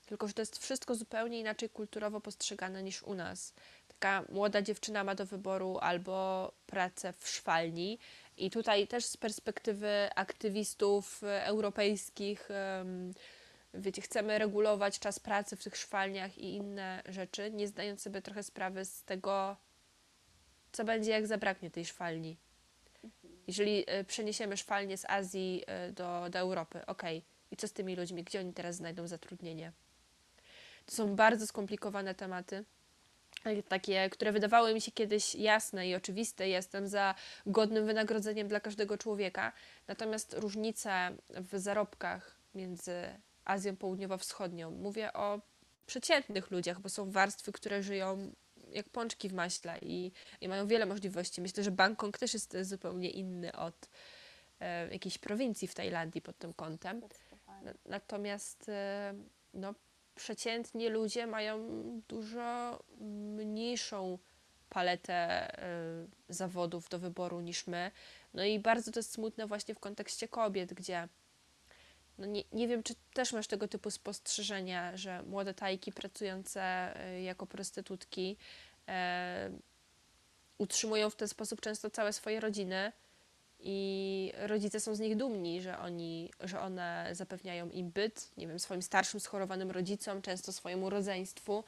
[SPEAKER 2] Tylko, że to jest wszystko zupełnie inaczej kulturowo postrzegane niż u nas. Taka młoda dziewczyna ma do wyboru albo pracę w szwalni, i tutaj też z perspektywy aktywistów e, europejskich, wiecie, chcemy regulować czas pracy w tych szwalniach i inne rzeczy, nie zdając sobie trochę sprawy z tego, co będzie, jak zabraknie tej szwalni. Jeżeli e, przeniesiemy szwalnię z Azji e, do, do Europy, ok, i co z tymi ludźmi? Gdzie oni teraz znajdą zatrudnienie? To są bardzo skomplikowane tematy takie, które wydawały mi się kiedyś jasne i oczywiste, jestem za godnym wynagrodzeniem dla każdego człowieka. Natomiast różnice w zarobkach między Azją Południowo-Wschodnią, mówię o przeciętnych ludziach, bo są warstwy, które żyją jak pączki w maśle i, i mają wiele możliwości. Myślę, że Bangkok też jest zupełnie inny od e, jakiejś prowincji w Tajlandii pod tym kątem. Natomiast e, no, przeciętni ludzie mają dużo mniejszą paletę y, zawodów do wyboru niż my. No i bardzo to jest smutne właśnie w kontekście kobiet, gdzie no nie, nie wiem, czy też masz tego typu spostrzeżenia, że młode tajki pracujące y, jako prostytutki y, utrzymują w ten sposób często całe swoje rodziny i rodzice są z nich dumni, że, oni, że one zapewniają im byt, nie wiem, swoim starszym, schorowanym rodzicom, często swojemu rodzeństwu.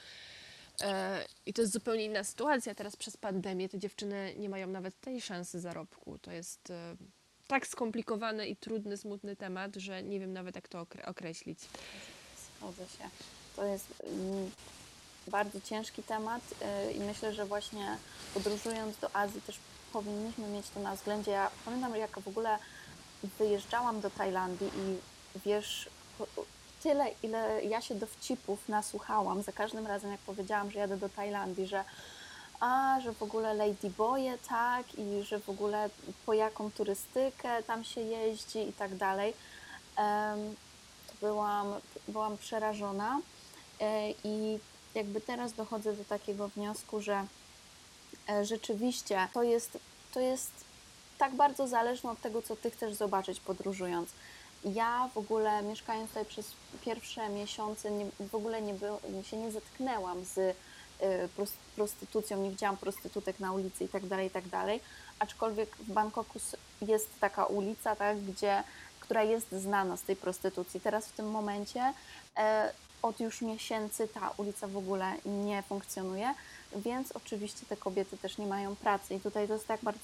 [SPEAKER 2] E, I to jest zupełnie inna sytuacja. Teraz przez pandemię te dziewczyny nie mają nawet tej szansy zarobku. To jest e, tak skomplikowany i trudny, smutny temat, że nie wiem nawet jak to określić.
[SPEAKER 1] Zgodzę się. To jest mm, bardzo ciężki temat e, i myślę, że właśnie podróżując do Azji też powinniśmy mieć to na względzie. Ja pamiętam, jak w ogóle wyjeżdżałam do Tajlandii i wiesz, tyle, ile ja się dowcipów nasłuchałam za każdym razem, jak powiedziałam, że jadę do Tajlandii, że a, że w ogóle ladyboye, tak, i że w ogóle po jaką turystykę tam się jeździ i tak dalej. byłam, byłam przerażona e, i jakby teraz dochodzę do takiego wniosku, że rzeczywiście to jest, to jest tak bardzo zależne od tego, co Ty chcesz zobaczyć podróżując. Ja w ogóle mieszkając tutaj przez pierwsze miesiące nie, w ogóle nie był, się nie zetknęłam z y, prostytucją, nie widziałam prostytutek na ulicy i tak dalej, i tak. Aczkolwiek w Bangkoku jest taka ulica, tak, gdzie, która jest znana z tej prostytucji. Teraz w tym momencie e, od już miesięcy ta ulica w ogóle nie funkcjonuje, więc oczywiście te kobiety też nie mają pracy. I tutaj to jest tak bardzo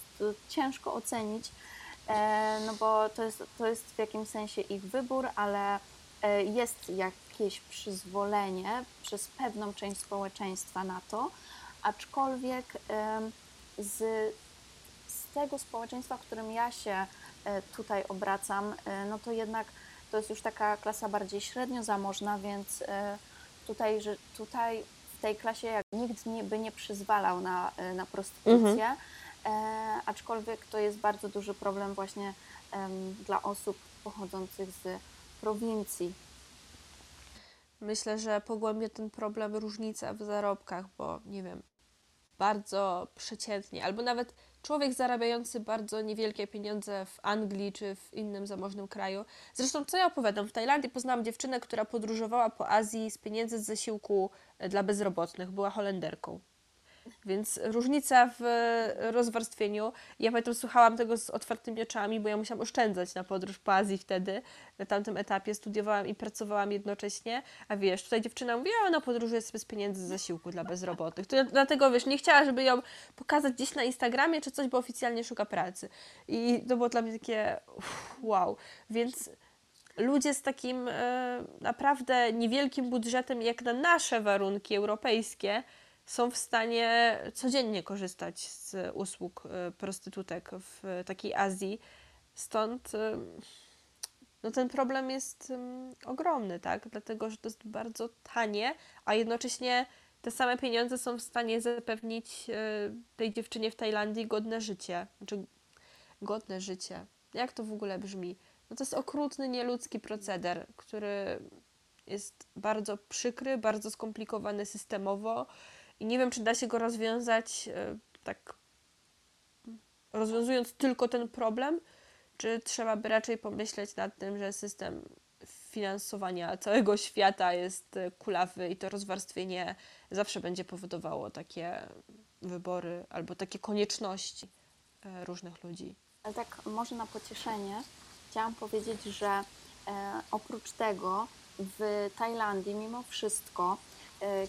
[SPEAKER 1] ciężko ocenić, e, no bo to jest, to jest w jakimś sensie ich wybór, ale e, jest jakieś przyzwolenie przez pewną część społeczeństwa na to, aczkolwiek z, z tego społeczeństwa, w którym ja się e, tutaj obracam, no to jednak to jest już taka klasa bardziej średnio zamożna, więc tutaj, że tutaj tej klasie jak nikt nie, by nie przyzwalał na, e, na prostytucję, mhm. e, aczkolwiek to jest bardzo duży problem właśnie e, dla osób pochodzących z prowincji.
[SPEAKER 2] Myślę, że pogłębia ten problem różnica w zarobkach, bo nie wiem, bardzo przeciętnie, albo nawet człowiek zarabiający bardzo niewielkie pieniądze w Anglii czy w innym zamożnym kraju. Zresztą, co ja opowiadam, w Tajlandii poznałam dziewczynę, która podróżowała po Azji z pieniędzy z zasiłku dla bezrobotnych, była Holenderką. Więc różnica w rozwarstwieniu. Ja pamiętam, słuchałam tego z otwartymi oczami, bo ja musiałam oszczędzać na podróż po Azji wtedy. Na tamtym etapie studiowałam i pracowałam jednocześnie. A wiesz, tutaj dziewczyna mówi, ona podróżuje sobie z pieniędzy z zasiłku dla bezrobotnych. To dlatego, wiesz, nie chciała, żeby ją pokazać gdzieś na Instagramie czy coś, bo oficjalnie szuka pracy. I to było dla mnie takie wow. Więc ludzie z takim e, naprawdę niewielkim budżetem, jak na nasze warunki europejskie, są w stanie codziennie korzystać z usług e, prostytutek w takiej Azji. Stąd e, no ten problem jest ogromny, tak? Dlatego, że to jest bardzo tanie, a jednocześnie te same pieniądze są w stanie zapewnić tej dziewczynie w Tajlandii godne życie. Znaczy, godne życie. Jak to w ogóle brzmi? No to jest okrutny, nieludzki proceder, który jest bardzo przykry, bardzo skomplikowany systemowo i nie wiem, czy da się go rozwiązać e, tak rozwiązując tylko ten problem, czy trzeba by raczej pomyśleć nad tym, że system finansowania całego świata jest e, kulawy i to rozwarstwienie zawsze będzie powodowało takie wybory albo takie konieczności e, różnych ludzi.
[SPEAKER 1] Ale tak może na pocieszenie chciałam powiedzieć, że e, oprócz tego w Tajlandii mimo wszystko,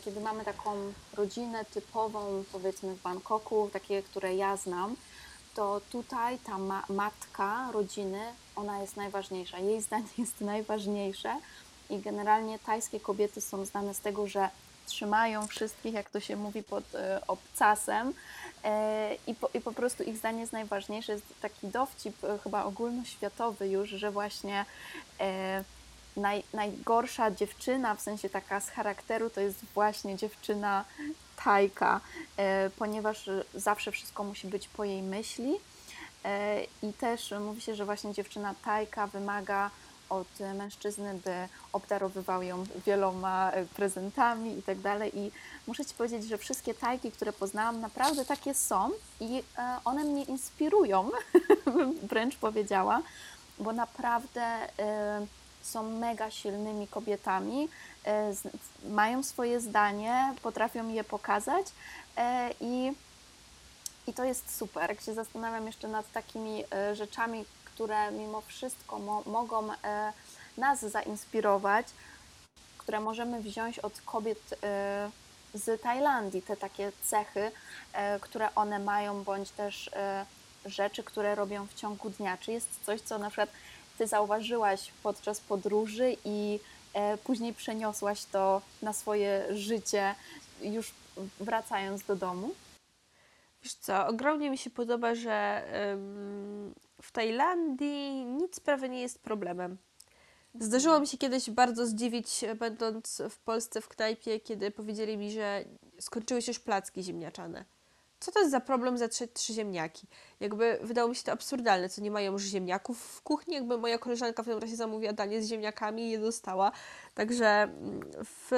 [SPEAKER 1] kiedy mamy taką rodzinę typową powiedzmy w Bangkoku, takie, które ja znam, to tutaj ta ma matka rodziny, ona jest najważniejsza. Jej zdanie jest najważniejsze i generalnie tajskie kobiety są znane z tego, że trzymają wszystkich, jak to się mówi, pod e, obcasem e, i po, i po prostu ich zdanie jest najważniejsze. Jest taki dowcip e, chyba ogólnoświatowy już, że właśnie e, naj, najgorsza dziewczyna, w sensie taka z charakteru, to jest właśnie dziewczyna Tajka, e, ponieważ zawsze wszystko musi być po jej myśli. E, I też mówi się, że właśnie dziewczyna Tajka wymaga od mężczyzny, by obdarowywał ją wieloma e, prezentami i tak dalej. I muszę Ci powiedzieć, że wszystkie tajki, które poznałam, naprawdę takie są i one mnie inspirują, wręcz powiedziała, bo naprawdę są mega silnymi kobietami, e, mają swoje zdanie, potrafią je pokazać e, i, i to jest super. Jak się zastanawiam jeszcze nad takimi e, rzeczami, które mimo wszystko mo mogą nas zainspirować, które możemy wziąć od kobiet z Tajlandii, te takie cechy, które one mają, bądź też rzeczy, które robią w ciągu dnia. Czy jest coś, co na przykład ty zauważyłaś podczas podróży i e, później przeniosłaś to na swoje życie, już wracając do domu?
[SPEAKER 2] Wiesz co, ogromnie mi się podoba, że w Tajlandii nic prawie nie jest problemem. Zdarzyło mi się kiedyś bardzo zdziwić, będąc w Polsce w knajpie, kiedy powiedzieli mi, że skończyły się już placki ziemniaczane co to jest za problem zetrzeć trzy ziemniaki? Jakby wydało mi się to absurdalne, co nie mają już ziemniaków w kuchni, jakby moja koleżanka w tym razie zamówiła danie z ziemniakami i je dostała. Także mm, w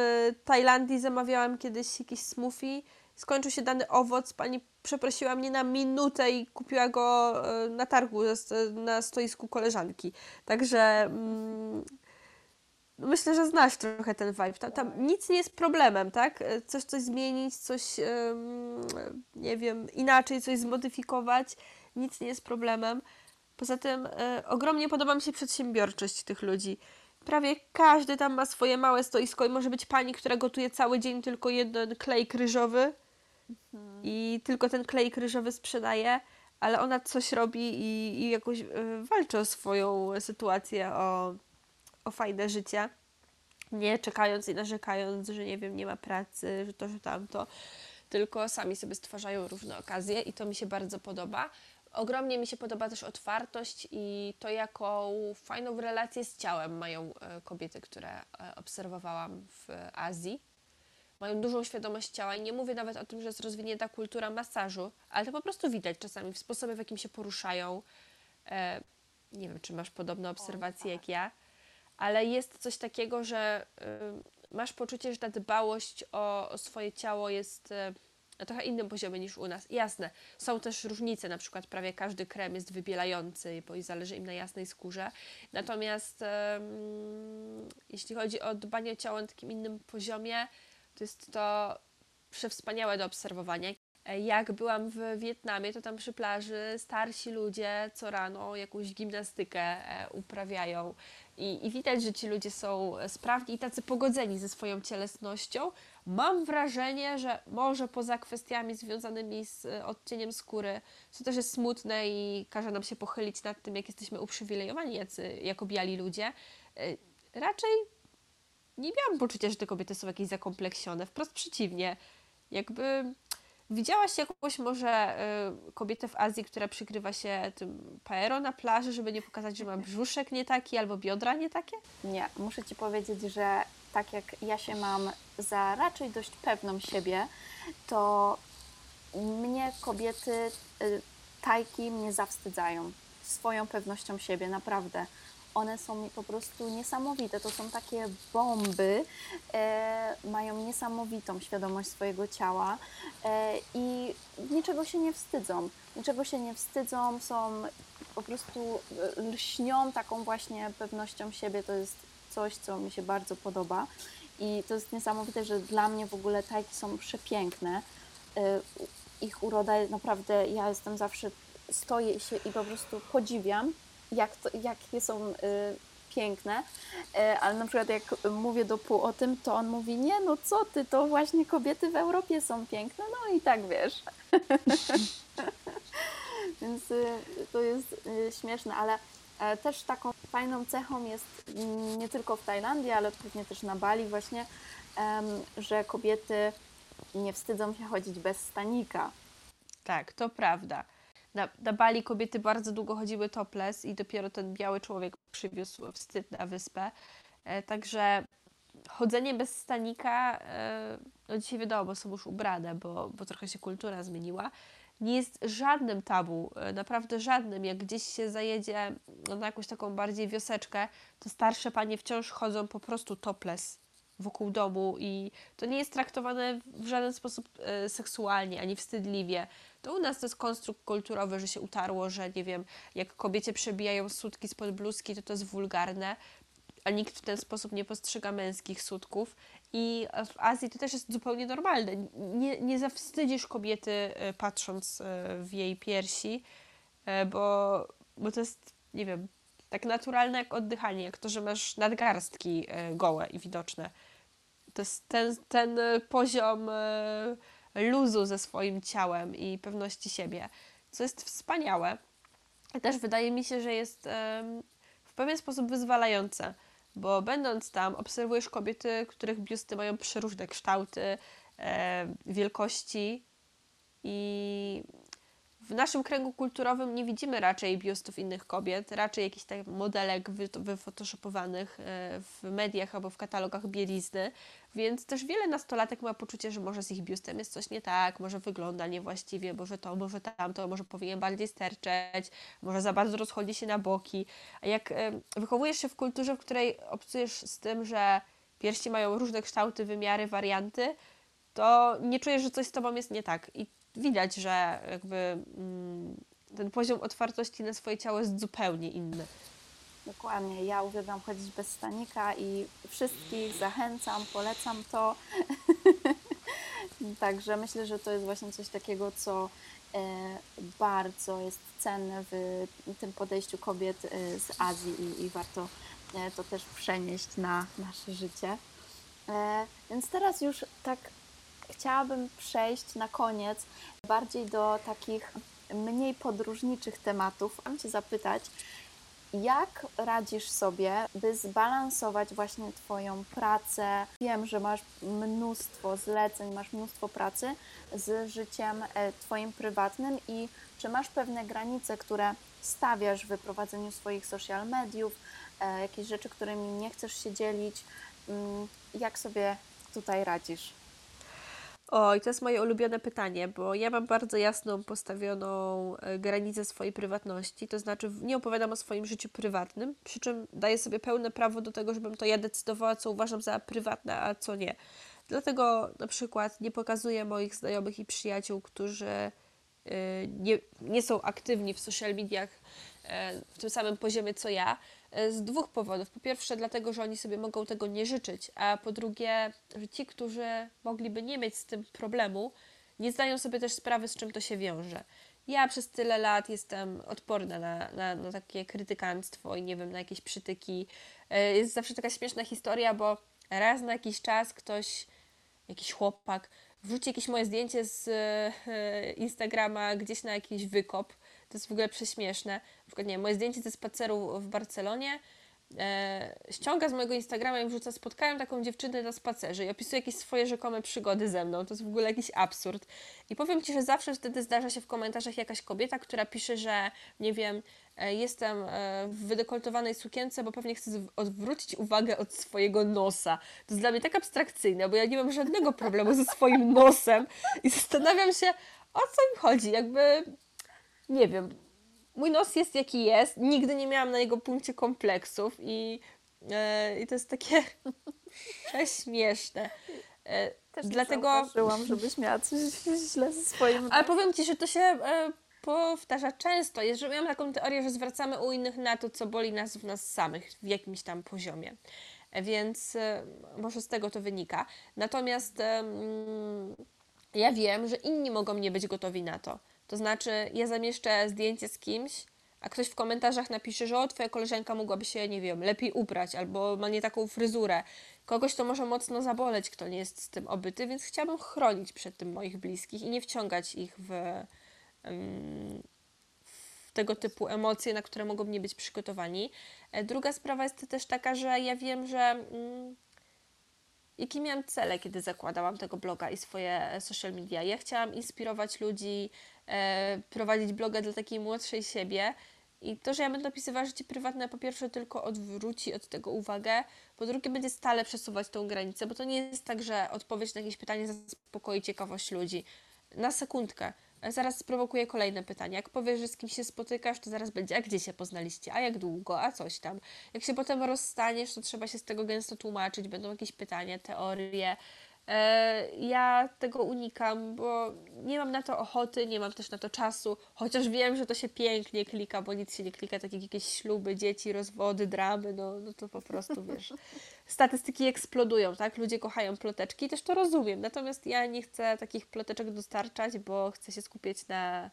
[SPEAKER 2] Tajlandii zamawiałam kiedyś jakiś smoothie, skończył się dany owoc, pani przeprosiła mnie na minutę i kupiła go e, na targu na stoisku koleżanki. Także... Mm, myślę, że znasz trochę ten vibe. Tam, tam nic nie jest problemem, tak? Coś, coś zmienić, coś, nie wiem, inaczej coś zmodyfikować, nic nie jest problemem. Poza tym e, ogromnie podoba mi się przedsiębiorczość tych ludzi. Prawie każdy tam ma swoje małe stoisko i może być pani, która gotuje cały dzień tylko jeden klej ryżowy mhm. i tylko ten klej ryżowy sprzedaje, ale ona coś robi i, i jakoś e, walczy o swoją sytuację, o o fajne życie, nie czekając i narzekając, że nie wiem, nie ma pracy, że to, że tamto, tylko sami sobie stwarzają różne okazje i to mi się bardzo podoba. Ogromnie mi się podoba też otwartość i to, jaką fajną relację z ciałem mają e, kobiety, które e, obserwowałam w Azji. Mają dużą świadomość ciała i nie mówię nawet o tym, że jest rozwinięta kultura masażu, ale to po prostu widać czasami w sposobie, w jakim się poruszają. E, nie wiem, czy masz podobne obserwacje jak ja ale jest coś takiego, że y, masz poczucie, że ta dbałość o, o swoje ciało jest y, na trochę innym poziomie niż u nas. Jasne, są też różnice, na przykład prawie każdy krem jest wybielający, bo zależy im na jasnej skórze. Natomiast jeśli chodzi o dbanie o ciało na takim innym poziomie, to jest to przewspaniałe do obserwowania. Jak byłam w Wietnamie, to tam przy plaży starsi ludzie co rano jakąś gimnastykę e, uprawiają. I, I widać, że ci ludzie są sprawni i tacy pogodzeni ze swoją cielesnością. Mam wrażenie, że może poza kwestiami związanymi z e, odcieniem skóry, co też jest smutne i każe nam się pochylić nad tym, jak jesteśmy uprzywilejowani jacy, jako biali ludzie, e, raczej nie miałam poczucia, że te kobiety są jakieś zakompleksione. Wprost przeciwnie. Jakby Widziałaś jakąś może y, kobietę w Azji, która przykrywa się tym paero na plaży, żeby nie pokazać, że ma brzuszek nie taki albo biodra nie takie?
[SPEAKER 1] Nie, muszę Ci powiedzieć, że tak jak ja się mam za raczej dość pewną siebie, to mnie kobiety, y, tajki mnie zawstydzają swoją pewnością siebie, naprawdę. One są po prostu niesamowite. To są takie bomby, e, mają niesamowitą świadomość swojego ciała e, i niczego się nie wstydzą. Niczego się nie wstydzą, są po prostu e, lśnią taką właśnie pewnością siebie. To jest coś, co mi się bardzo podoba. I to jest niesamowite, że dla mnie w ogóle tajki są przepiękne. E, ich uroda naprawdę, ja jestem zawsze, stoję się i po prostu podziwiam, jak to, jakie są y, piękne, y, ale na przykład jak mówię do pół o tym, to on mówi, nie no co ty, to właśnie kobiety w Europie są piękne, no i tak wiesz. Więc y, to jest śmieszne, ale e, też taką fajną cechą jest mm, nie tylko w Tajlandii, ale pewnie też na Bali właśnie, że kobiety nie wstydzą się chodzić bez stanika.
[SPEAKER 2] Tak, to prawda. Na, na Bali kobiety bardzo długo chodziły topless i dopiero ten biały człowiek przywiózł wstyd na wyspę. E, także chodzenie bez stanika, e, no dzisiaj wiadomo, są już ubrane, bo, bo trochę się kultura zmieniła, nie jest żadnym tabu, e, naprawdę żadnym. Jak gdzieś się zajedzie no, na jakąś taką bardziej wioseczkę, to starsze panie wciąż chodzą po prostu topless wokół domu i to nie jest traktowane w żaden sposób e, seksualnie ani wstydliwie. To u nas to jest konstrukt kulturowy, że się utarło, że nie wiem, jak kobiecie przebijają sutki spod bluzki, to to jest wulgarne, a nikt w ten sposób nie postrzega męskich sutków. I w Azji to też jest zupełnie normalne. Nie, nie zawstydzisz kobiety e, patrząc e, w jej piersi, bo, bo to jest, nie wiem, tak naturalne jak oddychanie, jak to, że masz nadgarstki gołe i widoczne. To jest ten, ten e, poziom e, luzu ze swoim ciałem i pewności siebie, co jest wspaniałe. Też wydaje mi się, że jest w pewien sposób wyzwalające, bo będąc tam obserwujesz kobiety, których biusty mają przeróżne kształty, wielkości i w naszym kręgu kulturowym nie widzimy raczej biustów innych kobiet, raczej jakichś tak modelek wyfotoshopowanych e, w mediach albo w katalogach bielizny, więc też wiele nastolatek ma poczucie, że może z ich biustem jest coś nie tak, może wygląda niewłaściwie, może to, może tamto, może powinien bardziej sterczeć, może za bardzo rozchodzi się na boki. A jak wychowujesz się w kulturze, w której obcujesz z tym, że pierści mają różne kształty, wymiary, warianty, to nie czujesz, że coś z tobą jest nie tak. I widać, że jakby mm, ten poziom otwartości na swoje ciało jest zupełnie inny.
[SPEAKER 1] Dokładnie. Ja uwielbiam chodzić bez stanika i wszystkich zachęcam, polecam to. Także myślę, że to jest właśnie coś takiego, co e, bardzo jest cenne w tym podejściu kobiet e, z Azji i, i warto e, to też przenieść na nasze życie. Więc teraz już tak chciałabym przejść na koniec bardziej do takich mniej podróżniczych tematów. Chciałam Cię zapytać, jak radzisz sobie, by zbalansować właśnie Twoją pracę? Wiem, że masz mnóstwo zleceń, masz mnóstwo pracy z życiem e, Twoim prywatnym i czy masz pewne granice, które stawiasz w prowadzeniu swoich social mediów, e, jakieś rzeczy, którymi nie chcesz się dzielić? Mm, jak sobie tutaj radzisz?
[SPEAKER 2] Oj, to jest moje ulubione pytanie, bo ja mam bardzo jasną postawioną e, granicę swojej prywatności, to znaczy nie opowiadam o swoim życiu prywatnym, przy czym daję sobie pełne prawo do tego, żebym to ja decydowała, co uważam za prywatne, a co nie. Dlatego na przykład nie pokazuję moich znajomych i przyjaciół, którzy e, nie, nie są aktywni w social mediach w tym samym poziomie co ja, E, z dwóch powodów. Po pierwsze, dlatego, że oni sobie mogą tego nie życzyć, a po drugie, że ci, którzy mogliby nie mieć z tym problemu, nie zdają sobie też sprawy, z czym to się wiąże. Ja przez tyle lat jestem odporna na, na, na takie krytykanstwo i nie wiem, na jakieś przytyki. E, jest zawsze taka śmieszna historia, bo raz na jakiś czas ktoś, jakiś chłopak, wrzuci jakieś moje zdjęcie z e, Instagrama gdzieś na jakiś wykop to jest w ogóle prześmieszne. Na przykład, nie moje zdjęcie ze spaceru w Barcelonie e, ściąga z mojego Instagrama i wrzuca spotkałem taką dziewczynę na spacerze i opisuje jakieś swoje rzekome przygody ze mną. To jest w ogóle jakiś absurd. I powiem Ci, że zawsze wtedy zdarza się w komentarzach jakaś kobieta, która pisze, że nie wiem, e, jestem e, w wydekoltowanej sukience, bo pewnie chcę odwrócić uwagę od swojego nosa. To jest dla mnie tak abstrakcyjne, bo ja nie mam żadnego problemu ze swoim nosem i zastanawiam się, o co im chodzi. Jakby nie wiem, mój nos jest jaki jest, nigdy nie miałam na jego punkcie kompleksów i, e, i to jest takie śmieszne. E,
[SPEAKER 1] Też
[SPEAKER 2] dlatego...
[SPEAKER 1] zauważyłam, żebyś miała coś źle ze swoim...
[SPEAKER 2] Ale powiem Ci, że to się e, powtarza często. Że miałam taką teorię, że zwracamy u innych na to, co boli nas w nas samych w jakimś tam poziomie. E, Więc e, może z tego to wynika. Natomiast ja wiem, że inni mogą nie być gotowi na to. To znaczy, ja zamieszczę zdjęcie z kimś, a ktoś w komentarzach napisze, że o, twoja koleżanka mogłaby się, nie wiem, lepiej ubrać, albo ma nie taką fryzurę. Kogoś to może mocno zaboleć, kto nie jest z tym obyty, więc chciałabym chronić przed tym moich bliskich i nie wciągać ich w, w tego typu emocje, na które mogą nie być przygotowani. E, Druga sprawa jest też taka, że ja wiem, że jakie miałam cele, kiedy zakładałam tego bloga i swoje e, social media. Ja chciałam inspirować ludzi, e, prowadzić bloga dla takiej młodszej siebie. I to, że ja będę opisywała życie prywatne, po pierwsze tylko odwróci od tego uwagę, po drugie będzie stale przesuwać tą granicę, bo to nie jest tak, że odpowiedź na jakieś pytanie zaspokoi ciekawość ludzi. Na sekundkę. Zaraz sprowokuję kolejne pytanie. Jak powiesz, że z kim się spotykasz, to zaraz będzie, a gdzie się poznaliście, a jak długo, a coś tam. Jak się potem rozstaniesz, to trzeba się z tego gęsto tłumaczyć, będą jakieś pytania, teorie. E, Ja tego unikam, bo nie mam na to ochoty, nie mam też na to czasu, chociaż wiem, że to się pięknie klika, bo nic się nie klika, tak jak jakieś śluby, dzieci, rozwody, dramy, no, no to po prostu wiesz. Statystyki eksplodują, tak? Ludzie kochają ploteczki też to rozumiem. Natomiast ja nie chcę takich ploteczek dostarczać, bo chcę się skupić na,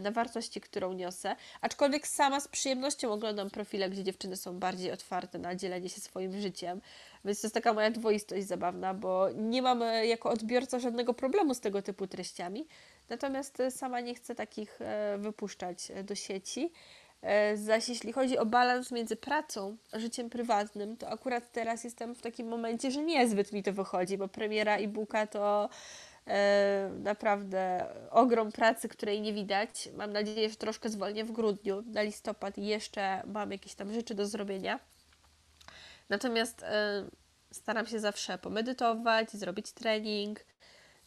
[SPEAKER 2] na wartości, którą niosę. Aczkolwiek sama z przyjemnością oglądam profile, gdzie dziewczyny są bardziej otwarte na dzielenie się swoim życiem. Więc to jest taka moja dwoistość zabawna, bo nie mam e, jako odbiorca żadnego problemu z tego typu treściami. Natomiast e, sama nie chcę takich e, wypuszczać e, do sieci. E, Zaś jeśli chodzi o balans między pracą a życiem prywatnym, to akurat teraz jestem w takim momencie, że niezbyt mi to wychodzi, bo premiera e-booka to e, naprawdę ogrom pracy, której nie widać. Mam nadzieję, że troszkę zwolnię w grudniu. Na listopad jeszcze mam jakieś tam rzeczy do zrobienia. Natomiast e, staram się zawsze pomedytować, zrobić trening.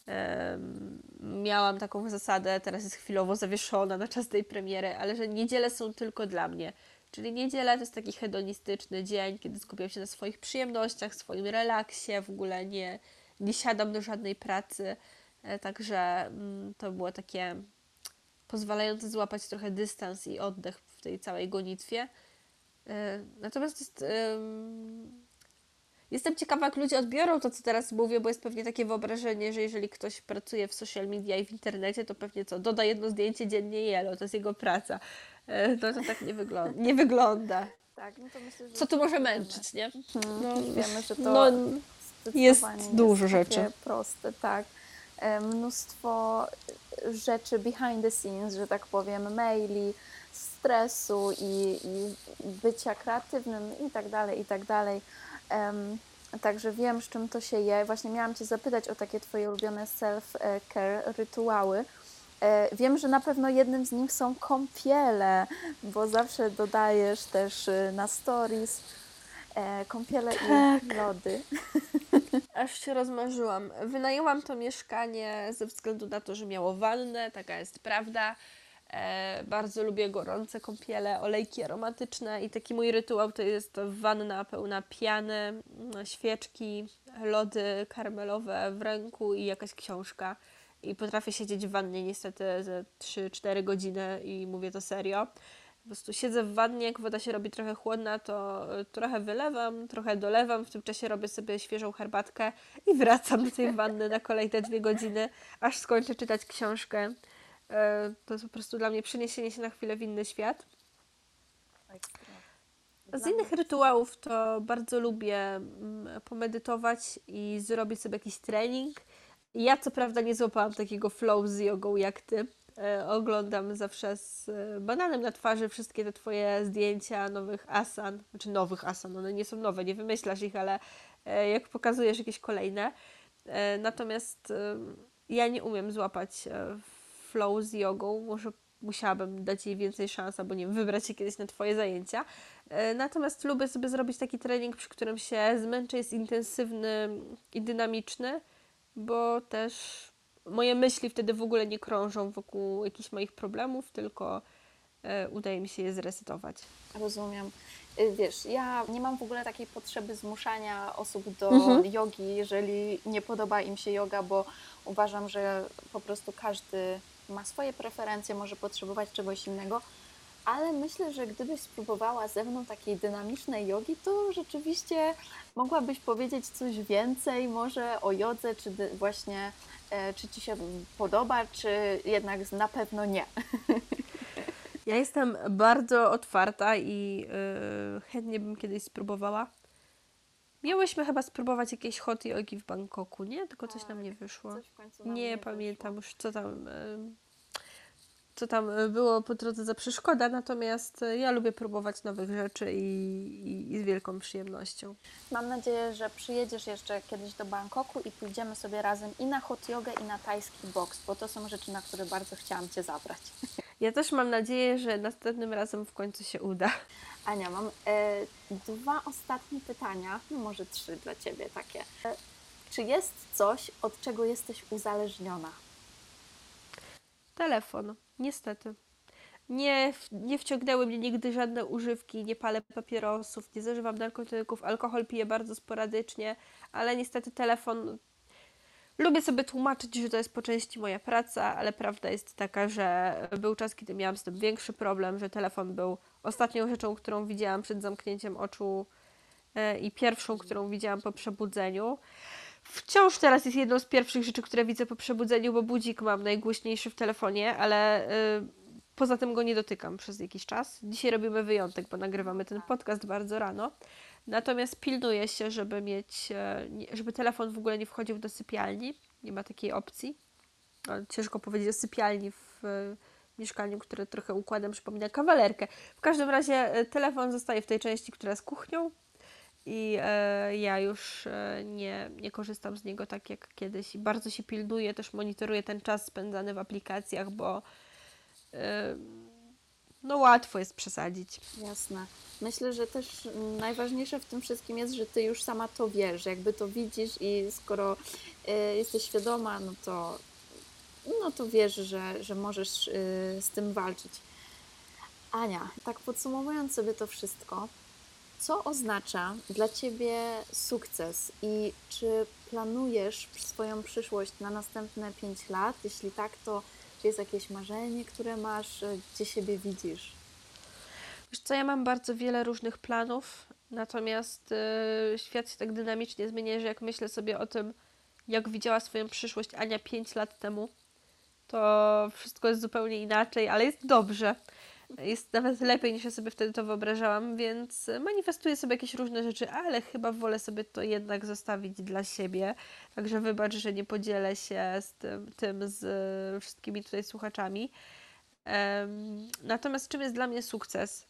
[SPEAKER 2] Em, Miałam taką zasadę, teraz jest chwilowo zawieszona na czas tej premiery, ale że niedziele są tylko dla mnie. Czyli niedziela to jest taki hedonistyczny dzień, kiedy skupiam się na swoich przyjemnościach, swoim relaksie, w ogóle nie, nie siadam do żadnej pracy. E, Także mm, to było takie pozwalające złapać trochę dystans i oddech w tej całej gonitwie. E, Natomiast jest, em, jestem ciekawa, jak ludzie odbiorą to, co teraz mówię, bo jest pewnie takie wyobrażenie, że jeżeli ktoś pracuje w social media i w internecie, to pewnie co, doda jedno zdjęcie dziennie i elo, to jest jego praca. E, No to tak nie, wygląda, nie wygląda.
[SPEAKER 1] Tak, no to myślę, że
[SPEAKER 2] Co tu może męczyć, nie?
[SPEAKER 1] No, wiemy, że to
[SPEAKER 2] No, jest dużo
[SPEAKER 1] jest takie
[SPEAKER 2] rzeczy.
[SPEAKER 1] proste, tak. E, Mnóstwo rzeczy behind the scenes, że tak powiem, maili, stresu i, i bycia kreatywnym i tak dalej, i tak dalej. Także wiem, z czym to się je. Właśnie miałam Cię zapytać o takie Twoje ulubione self-care rytuały. E, Wiem, że na pewno jednym z nich są kąpiele, bo zawsze dodajesz też na stories e, kąpiele i lody.
[SPEAKER 2] Aż się rozmarzyłam. Wynajęłam to mieszkanie ze względu na to, że miało wannę, taka jest prawda. E, bardzo lubię gorące kąpiele, olejki aromatyczne i taki mój rytuał to jest wanna pełna piany, mm, świeczki, lody karmelowe w ręku i jakaś książka. I potrafię siedzieć w wannie niestety ze 3-4 godziny i mówię to serio. Po prostu siedzę w wannie, jak woda się robi trochę chłodna, to y, trochę wylewam, trochę dolewam, w tym czasie robię sobie świeżą herbatkę i wracam do tej wanny na kolejne dwie godziny, aż skończę czytać książkę. E, To jest po prostu dla mnie przeniesienie się na chwilę w inny świat. Z innych rytuałów to bardzo lubię mm, pomedytować i zrobić sobie jakiś trening. Ja co prawda nie złapałam takiego flow z jogą jak ty. E, oglądam zawsze z e, bananem na twarzy wszystkie te twoje zdjęcia nowych asan, znaczy nowych asan, one nie są nowe, nie wymyślasz ich, ale e, jak pokazujesz jakieś kolejne. Natomiast ja nie umiem złapać flow z jogą, może musiałabym dać jej więcej szans, albo nie wiem, wybrać się kiedyś na twoje zajęcia. Natomiast lubię sobie zrobić taki trening, przy którym się zmęczę, jest intensywny i dynamiczny, bo też moje myśli wtedy w ogóle nie krążą wokół jakichś moich problemów, tylko e, udaje mi się je zresetować.
[SPEAKER 1] Rozumiem. Y, Wiesz, ja nie mam w ogóle takiej potrzeby zmuszania osób do
[SPEAKER 2] Mhm.
[SPEAKER 1] jogi, jeżeli nie podoba im się yoga, bo uważam, że po prostu każdy ma swoje preferencje, może potrzebować czegoś innego. Ale myślę, że gdybyś spróbowała ze mną takiej dynamicznej jogi, to rzeczywiście mogłabyś powiedzieć coś więcej może o jodze, czy właśnie czy ci się podoba, czy jednak na pewno nie.
[SPEAKER 2] Ja jestem bardzo otwarta i yy, chętnie bym kiedyś spróbowała. Miałyśmy chyba spróbować jakieś hot yogi w Bangkoku, nie? Tylko coś nam nie wyszło. Nie
[SPEAKER 1] wyszło.
[SPEAKER 2] pamiętam już, co tam, em, co tam e, było po drodze za przeszkoda, natomiast e, ja lubię próbować nowych rzeczy i, i, i z wielką przyjemnością.
[SPEAKER 1] Mam nadzieję, że przyjedziesz jeszcze kiedyś do Bangkoku i pójdziemy sobie razem i na hot jogę, i na tajski boks, bo to są rzeczy, na które bardzo chciałam Cię zabrać.
[SPEAKER 2] Ja też mam nadzieję, że następnym razem w końcu się uda.
[SPEAKER 1] Ania, mam e, dwa ostatnie pytania, no może trzy dla Ciebie takie. E, czy jest coś, od czego jesteś uzależniona?
[SPEAKER 2] Telefon, niestety. Nie, nie wciągnęły mnie nigdy żadne używki, nie palę papierosów, nie zażywam narkotyków, alkohol piję bardzo sporadycznie, ale niestety telefon. Lubię sobie tłumaczyć, że to jest po części moja praca, ale prawda jest taka, że był czas, kiedy miałam z tym większy problem, że telefon był ostatnią rzeczą, którą widziałam przed zamknięciem oczu e, i pierwszą, którą widziałam po przebudzeniu. Wciąż teraz jest jedną z pierwszych rzeczy, które widzę po przebudzeniu, bo budzik mam najgłośniejszy w telefonie, ale y, poza tym go nie dotykam przez jakiś czas. Dzisiaj robimy wyjątek, bo nagrywamy ten podcast bardzo rano. Natomiast pilnuję się, żeby mieć, e, żeby telefon w ogóle nie wchodził do sypialni. Nie ma takiej opcji. Ciężko powiedzieć o sypialni w e, mieszkaniu, które trochę układem przypomina kawalerkę. W każdym razie e, telefon zostaje w tej części, która jest kuchnią i e, ja już e, nie, nie korzystam z niego tak jak kiedyś i bardzo się pilnuję, też monitoruję ten czas spędzany w aplikacjach, bo e, no łatwo jest przesadzić.
[SPEAKER 1] Jasne. Myślę, że też najważniejsze w tym wszystkim jest, że ty już sama to wiesz, jakby to widzisz i skoro y, jesteś świadoma, no to, no to wiesz, że, że możesz y, z tym walczyć. Ania, tak podsumowując sobie to wszystko, co oznacza dla ciebie sukces i czy planujesz swoją przyszłość na następne 5 lat? Jeśli tak, to czy jest jakieś marzenie, które masz, y, gdzie siebie widzisz?
[SPEAKER 2] Wiesz co, ja mam bardzo wiele różnych planów, natomiast e, świat się tak dynamicznie zmienia, że jak myślę sobie o tym, jak widziała swoją przyszłość Ania 5 lat temu, to wszystko jest zupełnie inaczej, ale jest dobrze. Jest nawet lepiej niż ja sobie wtedy to wyobrażałam, więc manifestuję sobie jakieś różne rzeczy, ale chyba wolę sobie to jednak zostawić dla siebie. Także wybacz, że nie podzielę się z tym, tym z wszystkimi tutaj słuchaczami. Natomiast czym jest dla mnie sukces?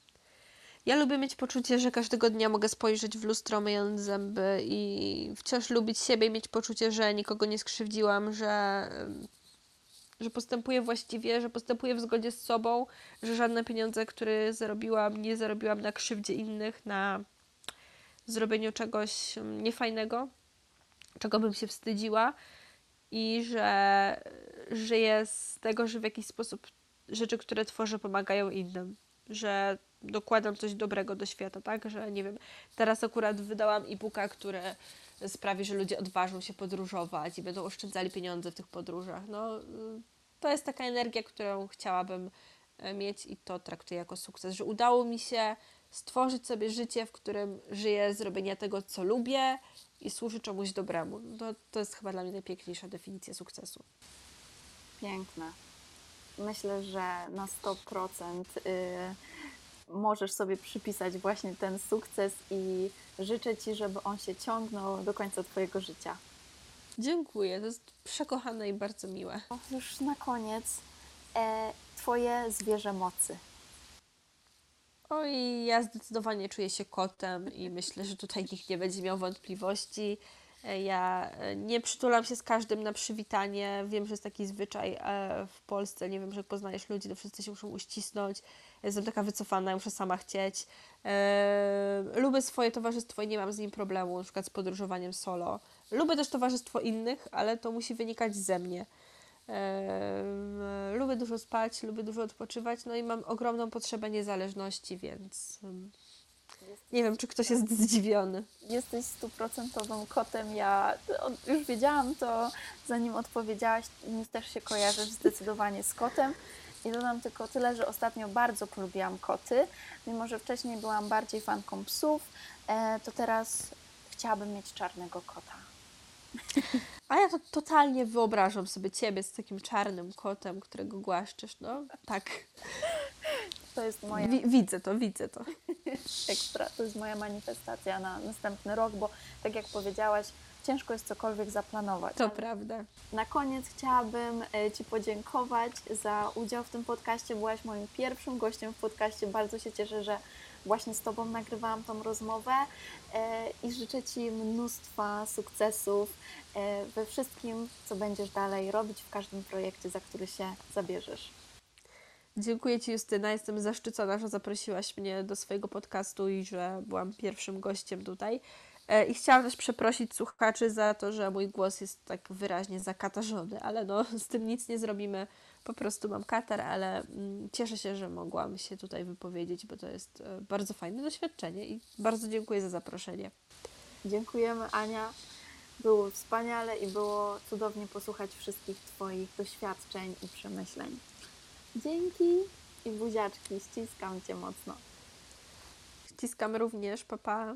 [SPEAKER 2] Ja lubię mieć poczucie, że każdego dnia mogę spojrzeć w lustro, myjąc zęby i wciąż lubić siebie i mieć poczucie, że nikogo nie skrzywdziłam, że, że postępuję właściwie, że postępuję w zgodzie z sobą, że żadne pieniądze, które zarobiłam, nie zarobiłam na krzywdzie innych, na zrobieniu czegoś em, niefajnego, czego bym się wstydziła i że żyję z tego, że w jakiś sposób rzeczy, które tworzę, pomagają innym, że dokładam coś dobrego do świata, tak? Że nie wiem, teraz akurat wydałam e-booka, który sprawi, że ludzie odważą się podróżować i będą oszczędzali pieniądze w tych podróżach. No, y, to jest taka energia, którą chciałabym e, mieć i to traktuję jako sukces, że udało mi się stworzyć sobie życie, w którym żyję z robienia tego, co lubię i służy czemuś dobremu. To, to jest chyba dla mnie najpiękniejsza definicja sukcesu.
[SPEAKER 1] Piękne. Myślę, że na 100% y, możesz sobie przypisać właśnie ten sukces i życzę Ci, żeby on się ciągnął do końca Twojego życia.
[SPEAKER 2] Dziękuję, to jest przekochane i bardzo miłe.
[SPEAKER 1] Już na koniec e, Twoje zwierzę mocy.
[SPEAKER 2] Oj, ja zdecydowanie czuję się kotem i myślę, że tutaj nikt nie będzie miał wątpliwości. E, Ja e, nie przytulam się z każdym na przywitanie. Wiem, że jest taki zwyczaj e, w Polsce. Nie wiem, że jak poznajesz ludzi, to wszyscy się muszą uścisnąć. Jestem taka wycofana, muszę sama chcieć. Lubię swoje towarzystwo i nie mam z nim problemu, na przykład z podróżowaniem solo. Lubię też towarzystwo innych, ale to musi wynikać ze mnie. Lubię dużo spać, lubię dużo odpoczywać, no i mam ogromną potrzebę niezależności, więc nie wiem, czy ktoś jest zdziwiony.
[SPEAKER 1] Jesteś stuprocentowym kotem. Ja już wiedziałam to, zanim odpowiedziałaś. Mi też się kojarzysz zdecydowanie z kotem. I dodam tylko tyle, że ostatnio bardzo polubiłam koty. Mimo, że wcześniej byłam bardziej fanką psów, e, to teraz chciałabym mieć czarnego kota.
[SPEAKER 2] A ja to totalnie wyobrażam sobie ciebie z takim czarnym kotem, którego głaszczysz, no tak.
[SPEAKER 1] To jest moja...
[SPEAKER 2] Wi widzę to, widzę to.
[SPEAKER 1] Ekstra, to jest moja manifestacja na następny rok, bo tak jak powiedziałaś, ciężko jest cokolwiek zaplanować.
[SPEAKER 2] To prawda.
[SPEAKER 1] Na koniec chciałabym e, Ci podziękować za udział w tym podcaście. Byłaś moim pierwszym gościem w podcaście. Bardzo się cieszę, że właśnie z Tobą nagrywałam tą rozmowę e, i życzę Ci mnóstwa sukcesów e, we wszystkim, co będziesz dalej robić w każdym projekcie, za który się zabierzesz.
[SPEAKER 2] Dziękuję Ci, Justyna. Jestem zaszczycona, że zaprosiłaś mnie do swojego podcastu i że byłam pierwszym gościem tutaj. E, I chciałam też przeprosić słuchaczy za to, że mój głos jest tak wyraźnie zakatarzony, ale no, z tym nic nie zrobimy. Po prostu mam katar, ale mm, cieszę się, że mogłam się tutaj wypowiedzieć, bo to jest e, bardzo fajne doświadczenie i bardzo dziękuję za zaproszenie.
[SPEAKER 1] Dziękujemy, Ania. Było wspaniale i było cudownie posłuchać wszystkich Twoich doświadczeń i przemyśleń. Dzięki i buziaczki, ściskam Cię mocno.
[SPEAKER 2] Ściskam również, papa.